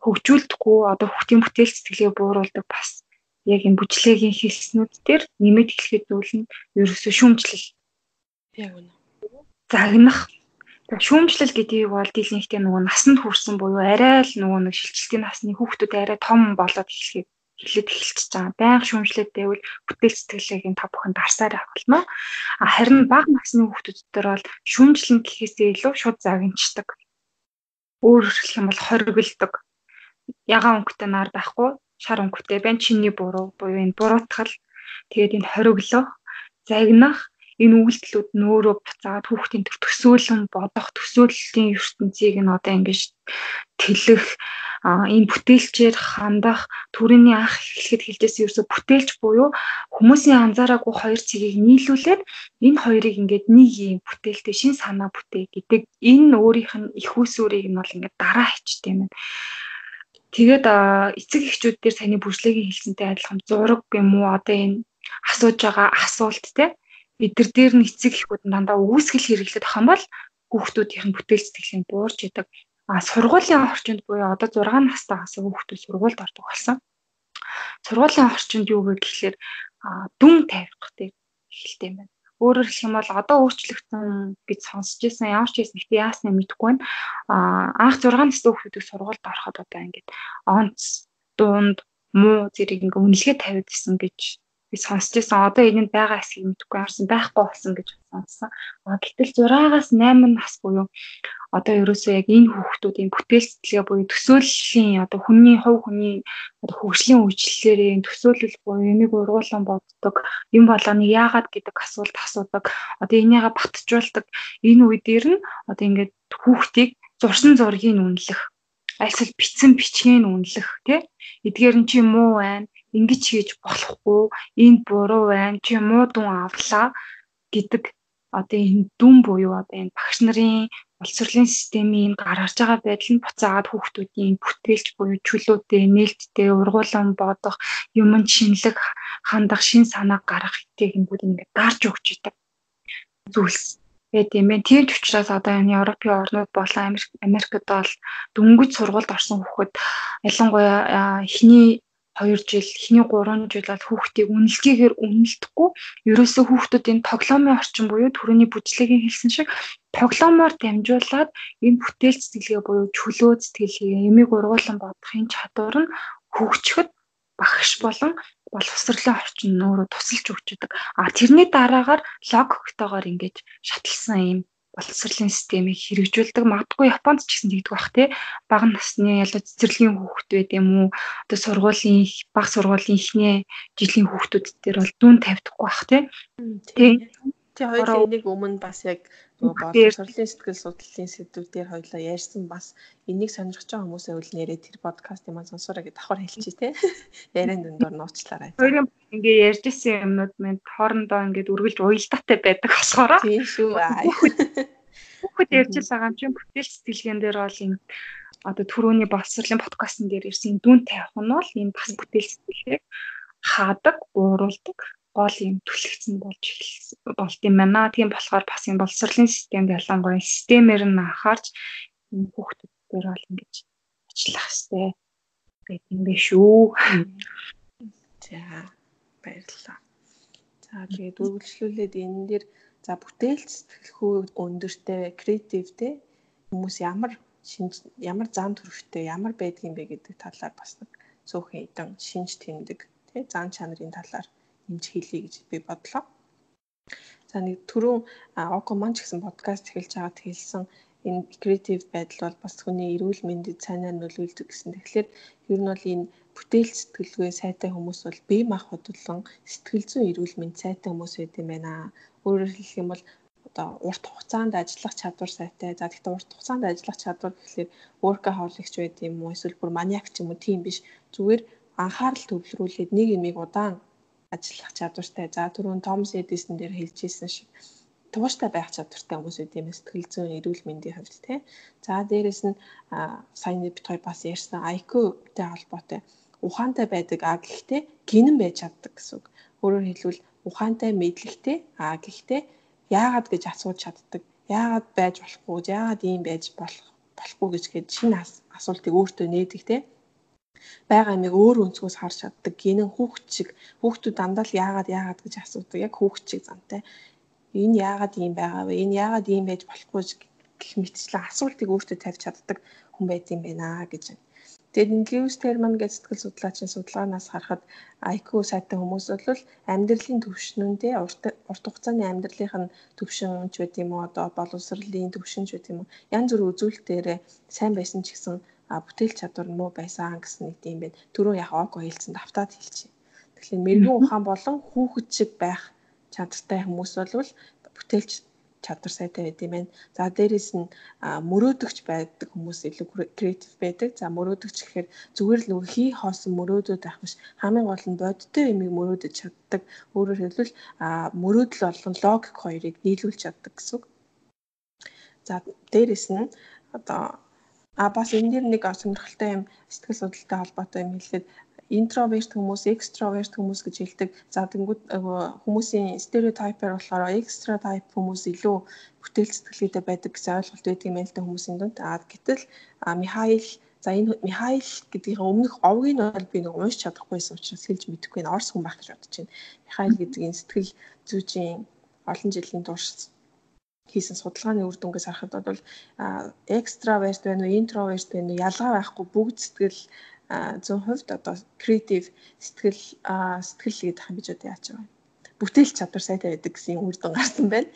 хөгжүүлдэггүй одоо хүүхдийн бүтээл сэтгэлгээ бууруулдаг бас яг энэ бүжлэгийн хэлснүүд дээр нэмэт хэлэхэд зүйл нь ерөөсөө шүүмжлэл. Яг үнэ. Загнах шүүмжлэл гэдгийг бол дийлэнхтэй нөгөө насанд хүрсэн буюу арай л нөгөө нэг шилжилтийн насны хүүхдүүд арай том болоод эхлэхэд эхлээд эхэлчихэж байгаа. Баян шүүмжлээд байвал бүтээл сэтгэлгээгийн та бүхэн дарсаар болно. А харин бага насны хүүхдүүд дээр бол шүүмжлэн гэхээсээ илүү шууд загинчдаг. Өөрөөр хэлэх юм бол хоригддаг. Ягаан өнгөтэй нар байхгүй, шар өнгөтэй байна. Чиний буруу буюу энэ буруутгал. Тэгээд энэ хориглох, загнах энэ үйлдэлүүд нөөрөө буцаад хүүхдийн төсөөлөн бодох төсөөллийн ертөнцийг нь одоо ингэж тэлэх энэ бүтээлчээр хандах төрөний анх эхлэхэд хэлжсэн ерөөсө бүтээлч буюу хүмүүсийн анзаараагүй хоёр цэгийг нийлүүлээд энэ хоёрыг ингээд нэг юм бүтээлтэй шин санаа бүтээ гэдэг энэ өөрийнх нь их усүрийг нь бол ингээд дараа хичтэй юм. Тэгээд эцэг эхчүүд дээр таны бүжлэгийн хэлсэнтэй адилхан зураг юм уу одоо энэ асууж байгаа асуулт те эдгэр дээр нь эцэг эхүүд нь дандаа үүсгэл бол хүүхдүүдийнх нь бүтээл сэтгэлийн буурч идэг. А сургуулийн орчинд буюу одоо 6 настай хасаа хүүхдүүд сургуульд ордог болсон. Сургуулийн орчинд юу вэ гэхэлэр дүн тавих гэдэг эхэлтэй юм байна. Өөрөөр хэлэх юм бол одоо өөрчлөгдсөн гэж сонсч ирсэн ямар ч юм ихтэй яасны мэдэхгүй байна. А анх 6 настай хүүхдүүд сургуульд ороход одоо ингээд онц дунд муу зэрэг ингээ үнэлгээ тавиад исэн гэж би сонсч байсан. Одоо энд байгаа хэсгийг мэдэхгүй харсан байхгүй болсон гэж сонссон. А гэтэл 6-аас 8 нас буюу одоо ерөөсөө яг энэ хүүхдүүдийн бүтээл сэтгэлгээ буюу төсөөллийн одоо хүний хувь хүний одоо хөгжлийн үйлчлэлээр төсөөлөл буюу энийг ургуулсан боддог юм болгоны яагаад гэдэг асуулт асуудаг одоо энийгээ батжуулдаг энэ үе дээр нь одоо ингээд хүүхдийг зурсан зургийг үнэлэх альсэл бичсэн бичгийг үнэлэх тий эдгээр нь чи муу байна ингэж хийж болохгүй энд буруу байна чи муу дүн авлаа гэдэг одоо энэ дүн буюу одоо энэ багш нарын боловсролын системийн гаргаж байгаа байдал нь буцаагаад хүүхдүүдийн бүтээлч буюу чөлөөтэй нээлттэй ургуулan бодох юм шинэлэг хандах шин санаа гаргах техникүүд ингээд дарж өгч идэг зүйлс байт юм байна. Тийм ч учраас одоо энэ Европын орнууд болон Америк Америкт бол дөнгөж сургуульд орсон хүүхэд ялангуяа эхний 2 жил, эхний 3 жил бол хүүхдийг үнэлгээгээр үнэлдэхгүй. Ерөөсөө хүүхдүүд энэ тоглоомын орчин буюу төрөний бүжлэгийн хэлсэн шиг тоглоомоор дамжуулаад энэ бүтээл сэтгэлгээ буюу чөлөө сэтгэлгээ, эмийг ургуулсан бодохын чадвар нь хөгжөхөд багш болон боловсролын орчин өөрөө тусалж өгч байгаа. А тэрний дараагаар логиктойгоор ингэж шатлсан юм боловсролын системийг хэрэгжүүлдэг. Магадгүй Японд ч гэсэн тэгдэг бах тий. Бага насны ялаа цэцэрлэгийн хүүхэд байд юм уу? Одоо сургуулийн бага сургуулийн ихний жилийн хүүхдүүд дээр бол дүүн тавьдаггүй бах тий. Тий. Тий хоёулаа энийг өмнө бас яг боловсролын сэтгэл судлалын сэдвүүдээр хоёулаа ярьсан бас энийг сонирхож байгаа хүмүүсээ үл нэрээ тэр подкастыг маань сонсоорой гэж давхар хэлчихье тий. Яриан дундор нууцлаарай. Хоёрын ингээ ярьж исэн юмнууд минь хоорондоо ингээд үргэлж уялдаатай байдаг болохоор. Тийм шүү. Хүүхэд ярьж байгаа юм чинь бүтээл сэтгэлгэн дээр бол энэ одоо түрүүний боловсролын подкастн дээр ирсэн дүн тавих нь бол энэ бас бүтээл сэтгэлгээг хаадаг, ууруулдаг гол юм түлхэгцэн болж болт юм байна. Тийм болохоор бас энэ боловсролын системд ялангуяа системээр нь анхаарч энэ хүүхдүүд дээр бол ингэж ажиллах хэрэгтэй гэдэг юм биш үү. За баярлалаа. За тэгээд үргэлжлүүлээд энэ дээр за бүтээл сэтгэлхүй өндөртэй, креативтэй хүмүүс ямар шинж ямар зам төрөвтэй ямар байдгийм бэ гэдэг талаар бас нэг цөөхөн эдэн шинж тэмдэг тий зан чанарын талаар нэмж хэлье гэж би бодлоо. За нэг түрүүн Око маань ч гэсэн подкаст эхэлж байгаад хэлсэн энэ креатив байдал бол бас хүний эрүүл мэндэд сайнаар нөлөөлдөг гэсэн. Тэгэхээр ер нь бол энэ бүтээл сэтгэлгүй сайтай хүмүүс бол бие махбод болон сэтгэл зүйн эрүүл мэнд сайтай хүмүүс байд юм байна. Өөрөөр хэлэх юм бол одоо урт хугацаанд ажиллах чадвар сайтай. За гэхдээ урт хугацаанд ажиллах чадвар гэхэлэр workaholic ч байд юм уу эсвэл бүр маниак ч юм уу тийм биш. Зүгээр анхаарал төвлөрүүлээд нэг юмыг удаан ажиллах чадвартай. За түрүүн Томс Эдисон дээр хэлжсэн шиг тууштай байх чадвартай хүмүүс үт юм сэтгэл зүйн эрүүл мэндийн хувьд тий. За дээрэс нь саяны бит хоёр бас ярьсан IQ-тэй холбоотой ухаантай байдаг а гэхдээ гинэн байж чаддаг гэсэн үг. Өөрөөр хэлбэл ухаантай мэдлэгтэй а гэхдээ яагаад гэж асууж чаддаг. Яагаад байж болохгүй, яагаад ийм байж болох болохгүй гэж гээд шинэ асуултыг өөртөө нээдэг тий байгаа амиг өөр өнцгөөс харж чаддаг. Гинэн хүүхд шиг хүүхдүүд дандаа л яагаад яагаад гэж асуудаг. Яг хүүхд шиг зантай. Энэ яагаад ийм байгаа вэ? Энэ яагаад ийм байж болохгүй гэх мэтчлэн асуултыг өөртөө тавьж чаддаг хүн байд юм байна гэж байна. Тэгээд Льюис Терман гэж сэтгэл судлаачийн судалгаанаас харахад IQ сайтай хүмүүс бол амьдралын төвшнөндөө урт хугацааны амьдралынх нь төвшин ч байт юм уу одоо боловсролын төвшин ч байт юм уу янз бүр үзүүлэлтээр сайн байсан ч гэсэн бүтээл чадвар муу байсан гэсэн нэг юм байна. Түрүү яг ог хэлсэн давтаад хэлчихье. Тэгэхээр мэрэгэн ухаан болон хүүхэд шиг байх чадвартай хүмүүс бол бүтээлч чадвар сайтай байд юм байна. За дээрэс нь мөрөөдөгч байдаг хүмүүс илүү креатив байдаг. За мөрөөдөгч гэхээр зүгээр л нөгөө хий хоосон мөрөөдөд авах биш хамгийн гол нь бодиттой юмыг мөрөөдөж чаддаг. Өөрөөр хэлбэл мөрөөдөл болгон логик хоёрыг нийлүүлж чаддаг гэсэн үг. За дээрэс нь одоо А бас энэ дэр нэг сонирхолтой юм сэтгэл судлалтай холбоотой юм хэлэхэд интроверт хүмүүс, экстраверт хүмүүс гэж хэлдэг. За тэнгууд хүмүүсийн стереотипээр болохоор экстра тайп хүмүүс илүү бүтээл сэтгэлгээтэй байдаг гэсэн ойлголт байдаг юм л да хүмүүсийн дунд. А гэтэл Михаил за энэ Михаил гэдгийн өмнөх овгийг нь бол би нэг уншиж чадахгүйсэн учраас хэлж мэдэхгүй н орс хүн байх гэж бодож байна. Михаил гэдэг энэ сэтгэл зүйчийн олон жилийн турш хийсэн судалгааны үр дүнгээс харахад бол экстраверт байна уу, интроверт байна уу ялгаа байхгүй бүгд сэтгэл 100% одоо креатив сэтгэл сэтгэл гэдэг юм гэж одоо яач байгаа. Бүтээл чадвар сайтай байдаг гэсэн үр дүн гарсан байна.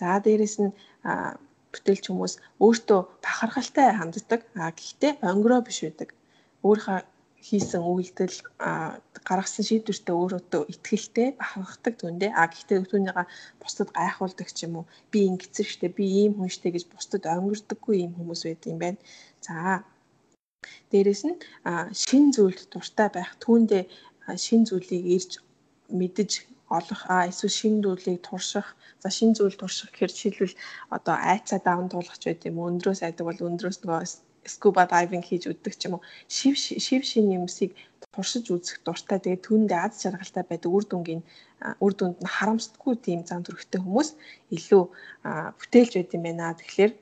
За дээрэс нь бүтээлч хүмүүс өөртөө бахархалтай ханддаг. А гэхдээ онгороо биш байдаг. Өөрийнхөө хийсэн үйлдэл гаргасан шийдвэртээ өөрөөдөө ихтгэлтэй бахархдаг түндэ. А гэхдээ түүнийга бусдад гайхуулдаг ч юм уу. Би ингэсэн штэ, би ийм хүн штэ гэж бусдад онгордоггүй ийм хүмүүс байдаг юм байна. За Дээрээс нь шин зүйлд дуртай байх, түүндээ шин зүйлийг ирж мэдэж олох а эсвэл шин зүйлийг турших за шин зүйл турших гэхээр жишээлбэл одоо айцаа даван туулах ч байт юм өндрөөс айдаг бол өндрөөс нөгөө скуба дайвинг хийж үддэг ч юм уу шив шив шин юмсыг туршиж үзэх дуртай тэгээд түүндээ аз жаргалтай байдаг үр дүнгийн үр дүнд нь харамсдаггүй тийм зам төрхтэй хүмүүс илүү бүтээлж байд юм байна тэгэхээр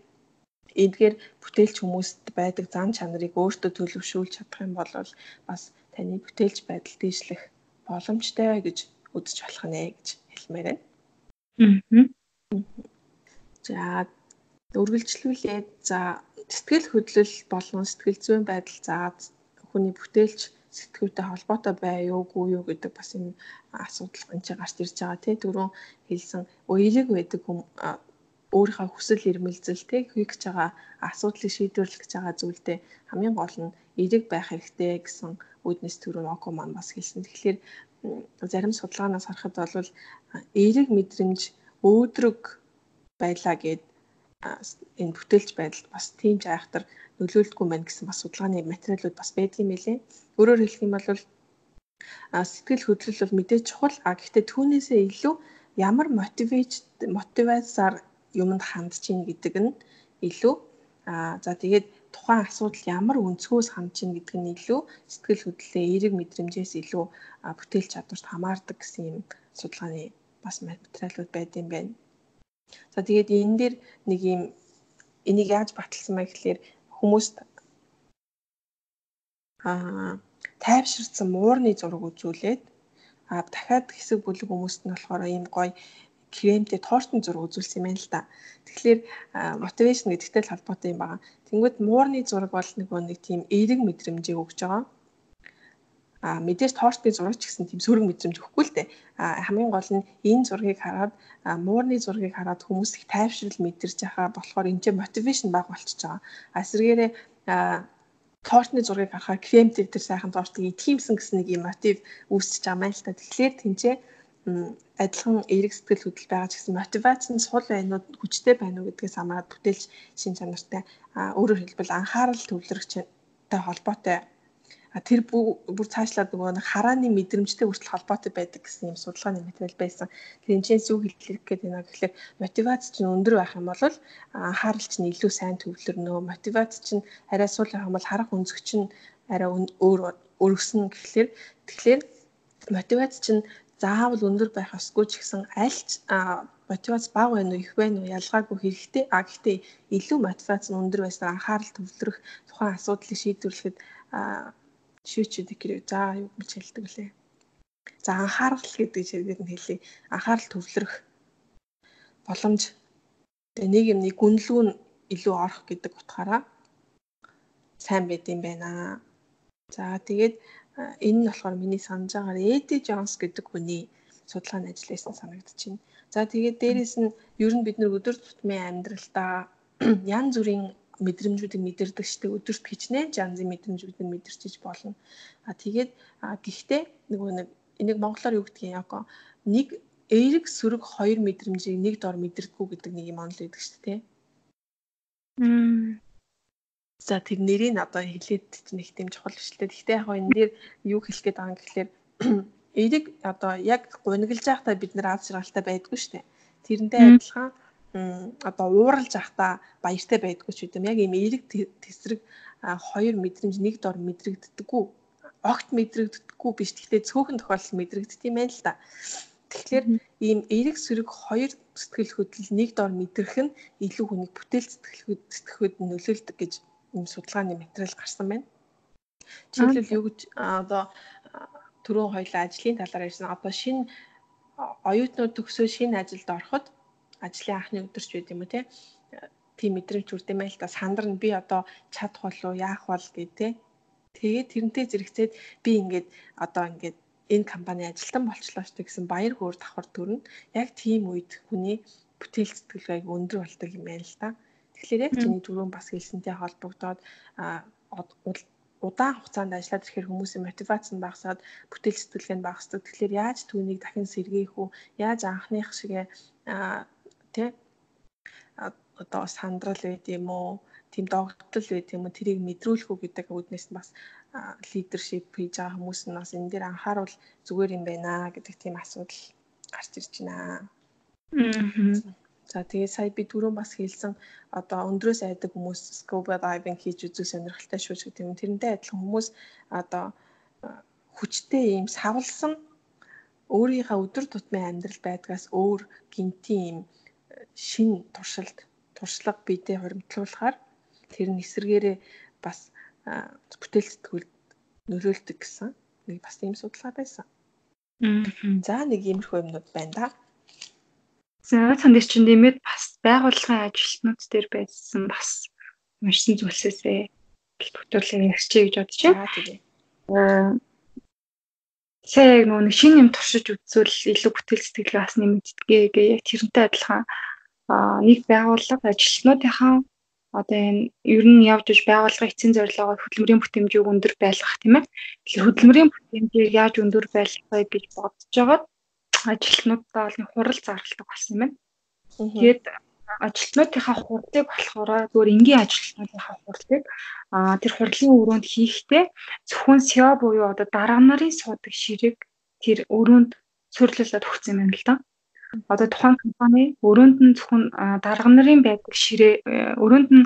Эдгээр бүтээлч хүмүүст байдаг зан чанарыг өөртөө төлөвшүүлж чадах юм бол бас таны бүтээлч байдал дээшлэх боломжтой гэж үзэж болох нэ гэж хэлмээр байна. Аа. За үргэлжлүүлээд за сэтгэл хөдлөл болон сэтгэл зүйн байдал за хүний бүтээлч сэтгүүтэй холбоотой бай юу гүй юу гэдэг бас энэ асуудал энэ ч гарч ирж байгаа тий түрүүн хэлсэн уйлэг байдаг өөрийнхөө хүсэл эрмэлзэл тэг хийх гэж байгаа асуудлыг шийдвэрлэх гэж байгаа зүйлдээ хамгийн гол нь эерэг байх хэрэгтэй гэсэн үүднээс түрүү Око маань бас хэлсэн. Тэгэхээр зарим судалгаанаас харахад бол эерэг мэдрэмж өөдрөг байлаа гэд энэ бүтээлч байдалд бас тийм ч айхтар нөлөөлдөггүй мэн гэсэн бас судалгааны материалууд бас байдаг юм билээ. Өөрөөр хэлэх юм бол сэтгэл хөдлөл бол мэдээж чухал а гэхдээ түүнээсээ илүү ямар мотивац мотивацаар юмд хандж чинь гэдэг нь илүү аа за тэгээд тухайн асуудал ямар өнцгөөс хандж чинь гэдэг нь илүү сэтгэл хөдлөлөө эерэг мэдрэмжээс илүү бүтээл чадварт хамаардаг гэсэн юм судалгааны бас материалууд байд юм байна. За тэгээд энэ дээр нэг юм энийг яаж баталсан мэй гэхлээр хүмүүст аа тайвширсан муурны зураг үзүүлээд а дахиад хэсэг бүлэг хүмүүст нь болохоор ийм гоё кремтэй тортын зураг үзүүлсэн юм байна л да. Тэгэхээр мотивашн гэдэгтэй л холбоотой юм байна. Тэнгүүд муурны зураг бол нэг нэг тийм эерэг мэдрэмжийг өгж байгаа. А мэдээж тортын зураг ч гэсэн тийм сөрөг мэдрэмж өгөхгүй л дээ. А хамгийн гол нь энэ зургийг хараад муурны зургийг хараад хүмүүс их тайвшрал мэдэрч байгаа болохоор энэ чинь мотивашн баг болчихж байгаа. А эсвэргээрээ тортны зургийг харахаар кремтэй тэр сайхан тортыг идхиймсэн гэсэн нэг мотив үүсэж байгаа мэн л та. Тэгэхээр тэнцээ адилхан эерэг сэтгэл хөдлөл байгаа ч гэсэн мотивац нь сул байна уу хүчтэй байна уу гэдгээс хамаарат бүтээлч шин чанартай өөрөөр хэлбэл анхаарал төвлөрөгчтэй холбоотой тэр бүр цаашлаад нөгөө харааны мэдрэмжтэй хүртэл холбоотой байдаг гэсэн юм судалгааны материал байсан. Тэр энэ зүг хэлэх гээд байна гэхэлэр мотивац чинь өндөр байх юм бол анхаарал чинь илүү сайн төвлөрнө. Мотивац чинь арай сул байх юм бол харах өнцөг чинь арай өөр өргөснө гэхэлэр тэгэхээр мотивац чинь заавал өндөр байх ёсгүй ч гэсэн альч мотивац бага байна уу их байна уу ялгаагүй хэрэгтэй а гэхдээ илүү мотивац нь өндөр байснаар анхаарал төвлөрөх тухайн асуудлыг шийдвэрлэхэд шүүчүүд гэрээ за юу гэж хэлдэг лээ. За анхаарал гэдэг чигээр нь хэлье. Анхаарал төвлөрөх боломж тэгээ нэг юм нэг гүнлүү нь илүү орох гэдэг утгаараа сайн байд юм байна. За тэгээд энэ нь болохоор миний санаж байгаагаар Эди Джонс гэдэг хүний судалгааны ажил байсан байна. За тэгээд дээрэс нь ер нь бид нар өдөр тутмын амьдралдаа янз бүрийн мэдрэмжүүдийг мэдэрдэг штеп өдөрт хичнээн янзын мэдрэмжүүдийг мэдэрчиж болно. А тэгээд гэхдээ нөгөө нэг энийг монголоор юу гэдгийг яг нэг эерэг сөрөг хоёр мэдрэмжийг нэг дор мэдэрдэггүй гэдэг нэг юм онол байдаг шүү дээ. Мм. За тэр нэрийг одоо хэлээд их тийм чухал биш л дээ. Гэхдээ яг энэ дээр юу хэлэх гээд байгаа юм гэхэлэр эерэг одоо яг гуниглж байхдаа бид нэр аз жаргалтай байдгүй дээ. Тэрнтэй адилхан одоо ууралж байхдаа баяртай байдгүй ч гэдэм яг ийм эерэг тесрэг хоёр мэдрэмж нэг дор мэдрэгддэггүй огт мэдрэгддэггүй биш. Гэхдээ цөөхөн тохиолдолд мэдрэгддэг юм байна л да. Тэгэхээр ийм эерэг сөрөг хоёр сэтгэл хөдлөл нэг дор мэдрэх нь илүү хүнийг бүтээл сэтгэлхүйд сэтгэхүйд нөлөөлдөг гэж ийм судалгааны материал гарсан байна. Жишээлбэл юу гэж одоо түрүүн хоёлаа ажлын талаар ярьсан. Одоо шинэ оюутнууд төгсөө шинэ ажилд ороход ажлын анхны өдөрч байд юм уу те тийм мэдрэмж үрдэмээ л та сандарна би одоо чадах болов яах бол гэ те тэгээд тэрнтэй зэрэгцээд би ингээд одоо ингээд энэ компани ажилтан болчлоо ч гэсэн баяр хөөр давхар төрнө. Яг тийм үед хүний бүтээл сэтгэлгээг өндөр болдог юм байна л да. Тэгэхээр яг чиний түрүүн бас хэлсэнтэй холбогдоод удаан хугацаанд ажиллаад ирэхээр хүмүүсийн мотивац нь багасаад бүтээл сэтгэлгээ нь багасдаг. Тэгэхээр яаж түүнийг дахин сэргээх үү? Яаж анхных шигээ тий одоо сандрал байд юм уу? тийм догтлол байд юм уу? Тэрийг мэдрүүлэх үү гэдэг үүднээс нь бас лидершип хийж байгаа хүмүүс нь бас энэ дээр анхааруул зүгээр юм байна гэдэг тийм асуудал гарч ирж байна. За тэгээ сая би түрүүн бас хэлсэн одоо өндрөөс айдаг хүмүүс scuba diving хийж үзэх сонирхолтой шүү гэдэг юм. Тэрнтэй адилхан хүмүүс одоо хүчтэй ийм савлсан өөрийнхөө өдөр тутмын амьдрал байдгаас өөр гинтийн ийм шин туршилт туршлага биедээ хуримтлуулахаар тэр нь эсэргээрээ бас бүтээл сэтгүүлд нөлөөлдөг гэсэн нэг бас ийм судалгаа байсан. За нэг иймэрхүү юмнууд байна да. За цанд чинь нэмээд бас байгууллагын ажилтнууд дээр байсан бас уншсан зүйлсээсээ бүтүүлээ ярьчих гэж бодож байна. Тэгээ. Аа сая яг нөгөө шинэ юм туршиж үзвэл илүү бүтээл сэтгэлгээ бас нэмэгддэг гээ яг тэрнтэй адилхан нэг байгууллага ажилтнуудынхаа одоо энэ ер нь явж иж байгууллагын эцсийн зорилгоо хөдөлмөрийн бүтээмжийг өндөр байлгах тийм ээ. Тэгэхээр хөдөлмөрийн бүтээмжийг яаж өндөр байлгахыг гэж бодож байгаад ажилтнуудаа бол хурал зарладаг болсон юм байна. Тэгээд ажилтнуудынхаа хурлыг болохоор зөвөр энгийн ажилтнуудынхаа хурлыг аа тэр хурлын өрөөнд хийхдээ зөвхөн SEO буюу одоо дарга нарын суудаг ширэг тэр өрөөнд суйрлуулад өгсөн юм байна л да одоо тухайн компани өрөөнд нь зөвхөн дарга нарын байдаг ширээ э, өрөөнд нь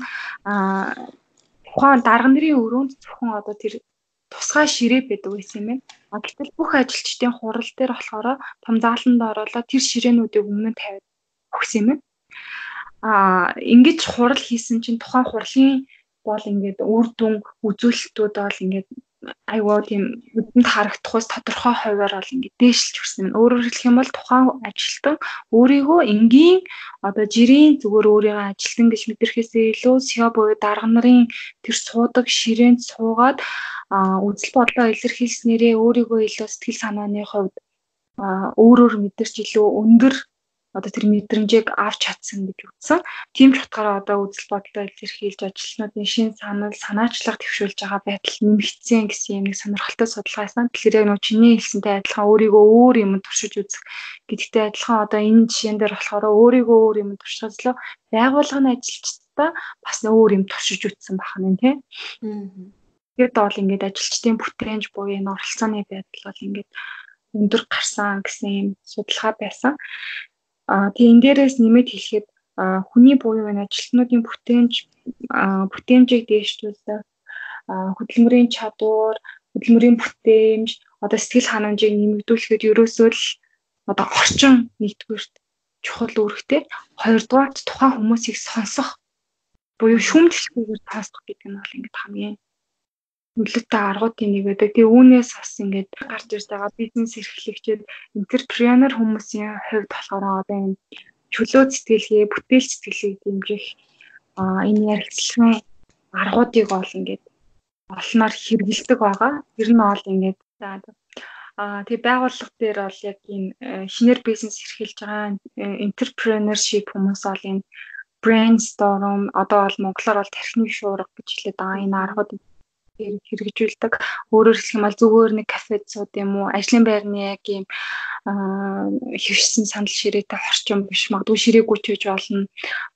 тухайн дарга нарын өрөөнд зөвхөн одоо тэр тусгай ширээ байдаг байсан юм байна. А гэтэл бүх ажилчдын хурал дээр болохоор том зааланд оруулаад тэр ширээнүүдийг өмнө тавиад өгсөн юм байна. А ингэж хурал хийсэн чинь тухайн хурлын бол ингээд үр дүн үзүүлэлтүүд бол ингээд айвуу тийм нүдэнд харагдах ус тодорхой хуваар бол ингэ дээшилж өгсөн юм. Өөрөөр хэлэх юм бол тухайн ажилтан өөрийгөө энгийн одоо жирийн зүгээр өөрийгөө ажилтан гэж мэдэрхээсээ илүү SEO буюу дарга нарын тэр суудаг ширээнд суугаад үзэл бодлоо илэрхийлснээрээ өөрийгөө илүү сэтгэл санааны хувьд өөрөөр мэдэрч илүү өндөр одоо тэр мэдрэмжийг авч чадсан гэж үзсэн. Тийм ч утгаараа одоо үзэл бодлоо илэрхийлж ажилтнуудын шин санал, санаачлага төвшүүлж байгаа байдал нэмэгдсэн гэсэн юм нэг сонирхолтой судалгаа байсан. Тэгэхээр яг нөө чиний хэлсэнтэй адилхан өөрийгөө өөр юм туршиж үзэх гэдэгтэй адилхан одоо энэ жишээн дээр болохоор өөрийгөө өөр юм туршижлоо байгууллагын ажилчдаа бас өөр юм туршиж үзсэн бахна тийм. Тэгээд бол ингээд ажилчдын бүтээнж буюу энэ оролцооны байдал бол ингээд өндөр гарсан гэсэн юм судалгаа байсан. Тэгээ энэ дээрээс нэмээд хэлэхэд хүний буюу энэ ажилтнуудын бүтээмж бүтээмжийг дээшлүүлдэг хөдөлмөрийн чадвар, хөдөлмөрийн бүтээмж, одоо сэтгэл ханамжийг нэмэгдүүлэхэд ерөөсөө л одоо орчин нэгдүгürt чухал үүрэгтэй. Хоёрдугаарт тухайн хүмүүсийг сонсох буюу шүүмжлэхгүйгээр таасдах гэдэг нь бол ингээд хамгийн нөлөөтэй аргуудын нэг байдаг. Тэгээ үүнээс бас ингээд гарч ирж байгаа бизнес эрхлэгчид энтерпренер хүмүүсийн хувьд болохоор одоо энэ чөлөө сэтгэлгээ, бүтээл сэтгэлгээг дэмжих энэ ярилцлагын аргуудыг бол ингээд олноор хэрэгэлдэг байгаа. Тэр нь бол ингээд а тэг байгууллага дээр бол яг энэ шинээр бизнес эрхэлж байгаа entrepreneurship хүмүүс бол энэ brainstorm одоо бол монголоор бол тархины шуурга гэж хэлээд байгаа энэ аргууд хэрэгжүүлдэг. Өөрөөр хэлэх юм бол зүгээр нэг кафед сууд юм уу, ажлын байрны яг юм хөвшсөн санал ширээтэй хорчим биш магадгүй ширээгүй ч гэж болно.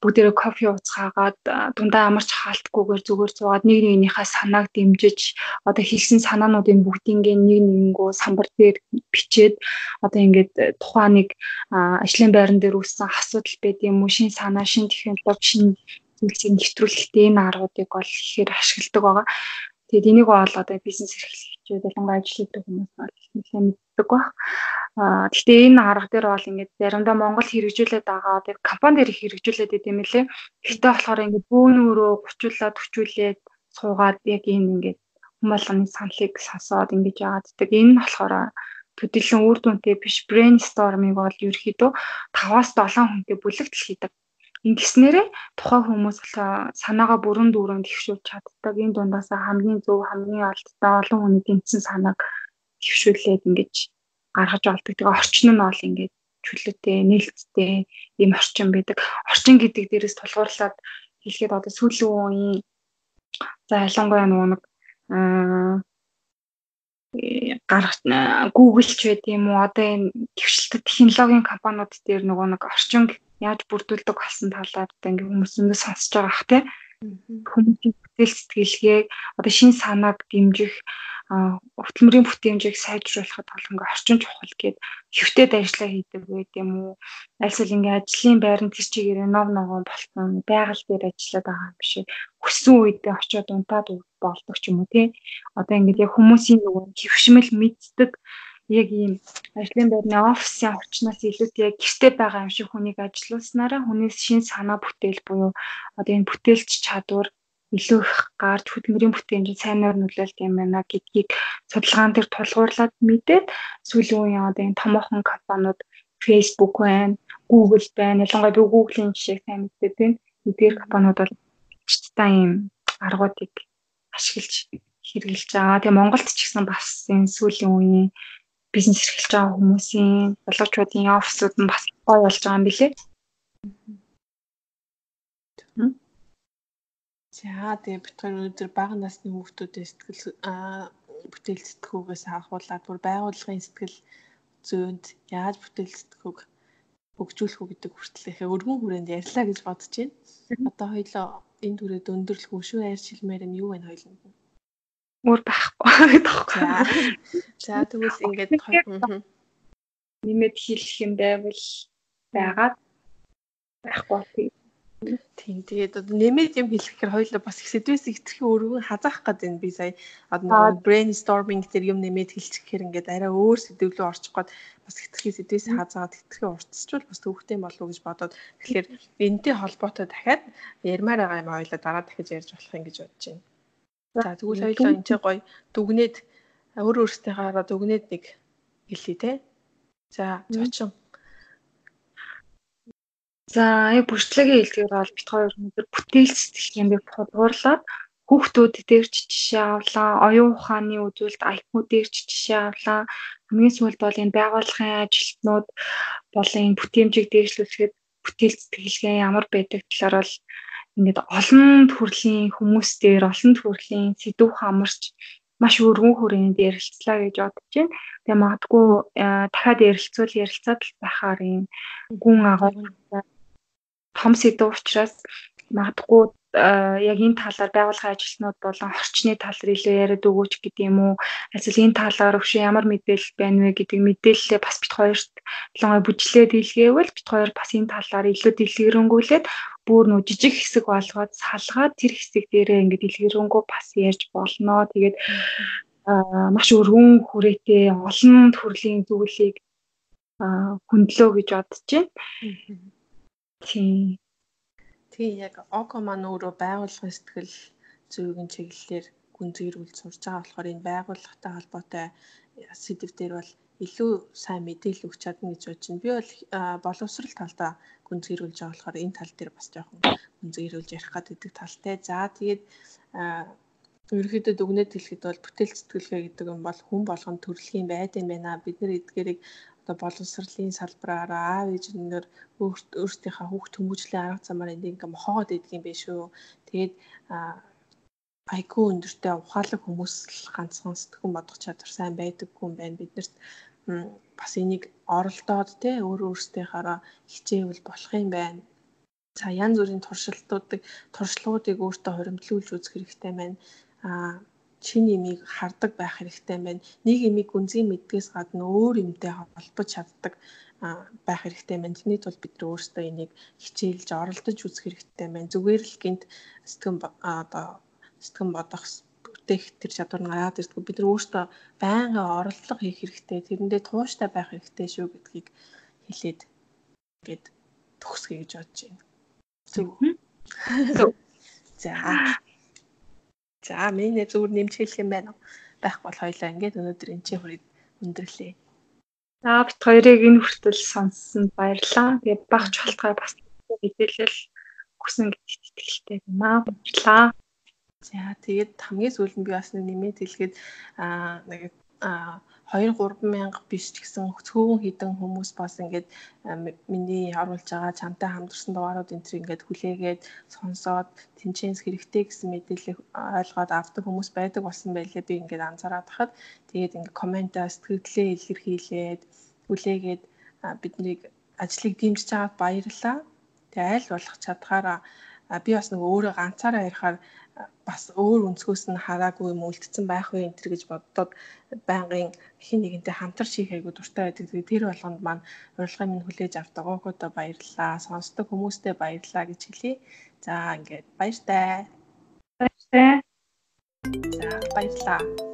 Бүгдээрээ кофе ууцгаагаад дундаа амарч хаалтгүйгээр зүгээр зугаад нэг нэгнийхээ санааг дэмжиж одоо хэлсэн санаануудын бүгдийг нэг нэгэнгөө самбар дээр бичээд одоо ингээд тухайн нэг ажлын байран дээр үүссэн асуудал байд юм уу, шин санаа, шин технологи, шин зүйлсийг нэвтрүүлэхдээ энэ аргуудыг бол ихээр ашигладаг байгаа. Тэгээд энийг бол одоо бизнес эрхлэгчид ялангуяа ажил хийдэг хүмүүс бол нэлээд мэддэг баг. Аа гэхдээ энэ арга дээр бол ингээд заримдаа Монгол хэрэгжүүлээд байгаа тэр компани дээр хэрэгжүүлээд идэв юм лээ. Гэхдээ болохоор ингээд бөөнөрөө гучуулаад төчүүлээд суугаад яг энэ ингээд хүмүүлганы саналыг сонсоод ингэж яагаад энэ нь болохоор төдийлөн үр дүнтэй биш брейнстормыг бол ерөөхдөө 5-аас 7 хүнтэй бүлэгдэл хийдэг Ингэснээрээ тухайн хүмүүс санаагаа бүрэн дүүрэн тэгшүүлж чаддаг. Энэ дундаас хамгийн зөв, хамгийн алдтай олон хүний тэмцэн санааг тэгшүүлээд ингэж гаргаж олдог. Тэгээ орчин нь бол ингэж чөлөөтэй, нээлттэй ийм орчин байдаг. Орчин гэдэг дээрээс тулгуурлаад хэлэхэд одоо сүүлийн үеийн за ялангуяа нэг гарах Google ч байд юм уу одоо энэ твшилтэй технологийн компаниуд дээр нөгөө нэг орчин яаж бүрдүүлдэг болсон талаар ингээ хүмүүс өндөө сонсож байгаа ах тий. Хүмүүсийн бүтээл сэтгэлгээг одоо шин санааг дэмжих хөтөлмөрийн бүтээмжийг сайжруулахад бол ингээ орчин чухал гээд хөвтөд ажиллаа хийдэг байд юм уу? Альсвал ингээ ажлын байранд тэр чигээр нов ногоон болсон байгаль дээр ажиллаад байгаа юм биш хүссэн үедээ очиод унтаад болдог ч юм уу тий. Одоо ингээ яг хүмүүсийн нөгөө хөвшмөл мэддэг яг ийм ажлын байрны офисын орчноос илүүтэй яг гэртээ байгаа юм шиг хүнийг ажилуулснараа хүнээс шин санаа бүтээл буюу одоо энэ бүтээлч чадвар илүү их гарч хөдөлмөрийн бүтээмжид сайнаар нөлөөлт юм байна гэдгийг судалгаан дээр тулгуурлаад мэдээд сүүлийн үеийн одоо энэ томоохон компаниуд Facebook байна, Google байна. Ялангуяа би Google-ийн жишээг сайн мэддэг тийм. Эдгээр компаниуд бол та ийм аргуудыг ашиглаж хэрэгжилж байгаа. Тэгээ Монголд ч гэсэн бас энэ сүүлийн үеийн бизнес эрхэлж байгаа хүмүүсийн боловчуудын офисууд нь бас гой болж байгаа юм билэ. За тэгээ хоёр өнөөдөр бага насны хүүхдүүдийн сэтгэл бүтээл сэтгүүгээс авахуулаад бүр байгууллагын сэтгэл зүйнд яаж бүтээл сэтгүүг хөгжүүлэх үү гэдэг хүртэл ихэ өргөн хүрээнд ярьлаа гэж бодож байна. Одоо хоёлоо энэ түрээд өндөрлөх шүү ярьж хэлмээр нь юу вэ хоёлоо? Өөр байхгүй тоххой. За тэгвэл ингээд нэмэд хэлэх юм байвал байгаад байхгүй. Тийм тэгээд одоо нэмээд юм хэлэхээр хоёулаа бас их сэдвээс ихтгэхийн өргөн хазаах гээд байна би сая одоо brainstorming тэр юм нэмээд хэлчихээр ингээд арай өөр сэдв рүү орчих гээд бас хитрхи сэдвээс хазаад хитрхи уртсчвал бас төвхтэй болов уу гэж бодоод тэгэхээр энэтэй холбоотой дахиад ярмаар байгаа юм хоёулаа дараа дахиж ярьж болох юм гэж бодож байна. За тэгвэл хоёулаа энэ чинь гоё дүгнээд өөр өөртөөхөөроо дүгнээд нэг хэлье те. За зочин. За яг бүртлэгийн хэлдгээр бол бит хоёр өнөдөр бүтээл сэтгэлгээнд тулгуурлаад хүүхдүүд дээр ч жишээ авлаа, оюун ухааны үзүүлэлт IQ дээр ч жишээ авлаа. Хамгийн сүүлд бол энэ байгууллагын ажилтнууд болон энэ бүтээмжийг дээшлүүлэхэд бүтээл сэтгэлгээ ямар байдаг талаар бол ингээд олон төрлийн хүмүүс дээр олон төрлийн сэдв хамарч маш өргөн хүрээнд ярилцлаа гэж бодож байна. Тэгээ магадгүй э, дахиад ярилцвал ярилцаад л байхаар юм гүн агуу том сэдв учраас магадгүй яг энэ талаар байгууллагын ажилтнууд болон орчны талаар илүү яриад өгөөч гэдэг юм уу? Эсвэл энэ талаар өвшөө ямар мэдээлэл байна вэ гэдэг мэдээлэлээ бас бит хоёрт ялангуяа бүжлээд илгээвэл бит хоёр бас энэ талаар илүү дэлгэрэнгүүлээд бүр нөө жижиг хэсэг болгоод салгаад тэр хэсэг дээрээ ингээд дэлгэрэнгүй бас ярьж болно. Тэгээд маш өргөн хүрээтэй олон төрлийн зүйлийг хөндлөө гэж бодож байна. Тийм. Тийм яг Око маань өөрөө байгууллагын сэтгэл зүйн чиглэлээр гүн зэрүүлж сурж байгаа болохоор энэ байгууллагатай холбоотой сэдв дээр бол илүү сайн мэдээлэл өгч чадна гэж бодож байна. Би бол боловсрал талдаа гүнзгийрүүлж байгаа болохоор энэ тал дээр бас жоохон гүнзгийрүүлж ярих гэдэг талтай. За тэгээд ерөөхдөө дүгнэж хэлэхэд бол бүтээл сэтгэлгээ гэдэг юм бол хүн болгонд төрөлхийн байд юм байна. Бид нэр эдгээрийг одоо боловсролын салбараараа аав ээжнэр өөрсдийнхээ хүүхд хүмүүжлийн арга замаар ингээм хооод идэх юм биш үү. Тэгээд айгүй өндөртэй ухаалаг хүмүүс л ганцхан сэтгэн бодох чадвар сайн байдаггүй юм байна. Биднэрт бас энийг оролдоод те өөр өөрсдийнхаараа хичээвэл болох юм байна. За янз бүрийн туршилтуудыг туршлагуудыг өөртөө хоримтлуулж үзэх хэрэгтэй байна. А шинэ имийг хардаг байх хэрэгтэй байна. Нэг имийг гүнзгий мэдгээс гадна өөр имтэй холбож чаддаг байх хэрэгтэй байна. Тэний тулд бид нар өөрсдөө энийг хичээлж оролдож үзэх хэрэгтэй байна. Зүгээр л гинт сэтгэн одоо сэтгэн бодох бүтээх тэр чадвар нь гараад ирдэг. Бид нар өөрсдөө байнгын оролдлого хийх хэрэгтэй. Тэрэндээ тууштай байх хэрэгтэй шүү гэдгийг хэлээд ингээд төгсгөе гэж бодож байна. Зөв. За. За, миний зүгээр нэмж хэлэх юм байна? Байх бол хоёлаа ингээд өнөөдөр энэ чинь хүрээд өндөрлөө. За, бит хоёрыг энэ хүртэл сонссонд баярлалаа. Тэгээд багч болтгой бас мэдээлэл өгсөн гэдэгт итгэлтэй байна. Баярлалаа. За тэгээд хамгийн сүүлд нь би бас нэг нэмээд хэлгээд аа нэг аа 2 3 мянга биш ч гэсэн цөөн хідэн хүмүүс бас ингээд миний оруулж байгаа чамтай хамтарсан дугаарууд энэ төр ингээд хүлээгээд сонсоод тэнцэнс хэрэгтэй гэсэн мэдээлэл ойлгоод авдаг хүмүүс байдаг болсон байлээ би ингээд анзаараад хахад тэгээд ингээд комментаа сэтгэлдээ илэрхийлээд хүлээгээд биднийг ажлыг дэмжиж байгаад баярлалаа. Тэгээ аль болох чадхаараа би бас нэг өөрөө ганцаараа ярихаар бас өөр өнцгөөс нь хараагүй юм үлдсэн байх вэ энэ гэж боддод байнгын хин нэгэнтэй хамтарч хийх айгу дуртай байдаг. Тэр болгонд маань урилгын минь хүлээж авдаг оогоодоо баярлалаа. Сонсдог хүмүүстээ баярлалаа гэж хэлье. За ингээд баяртай. Баяртай. За баярлалаа.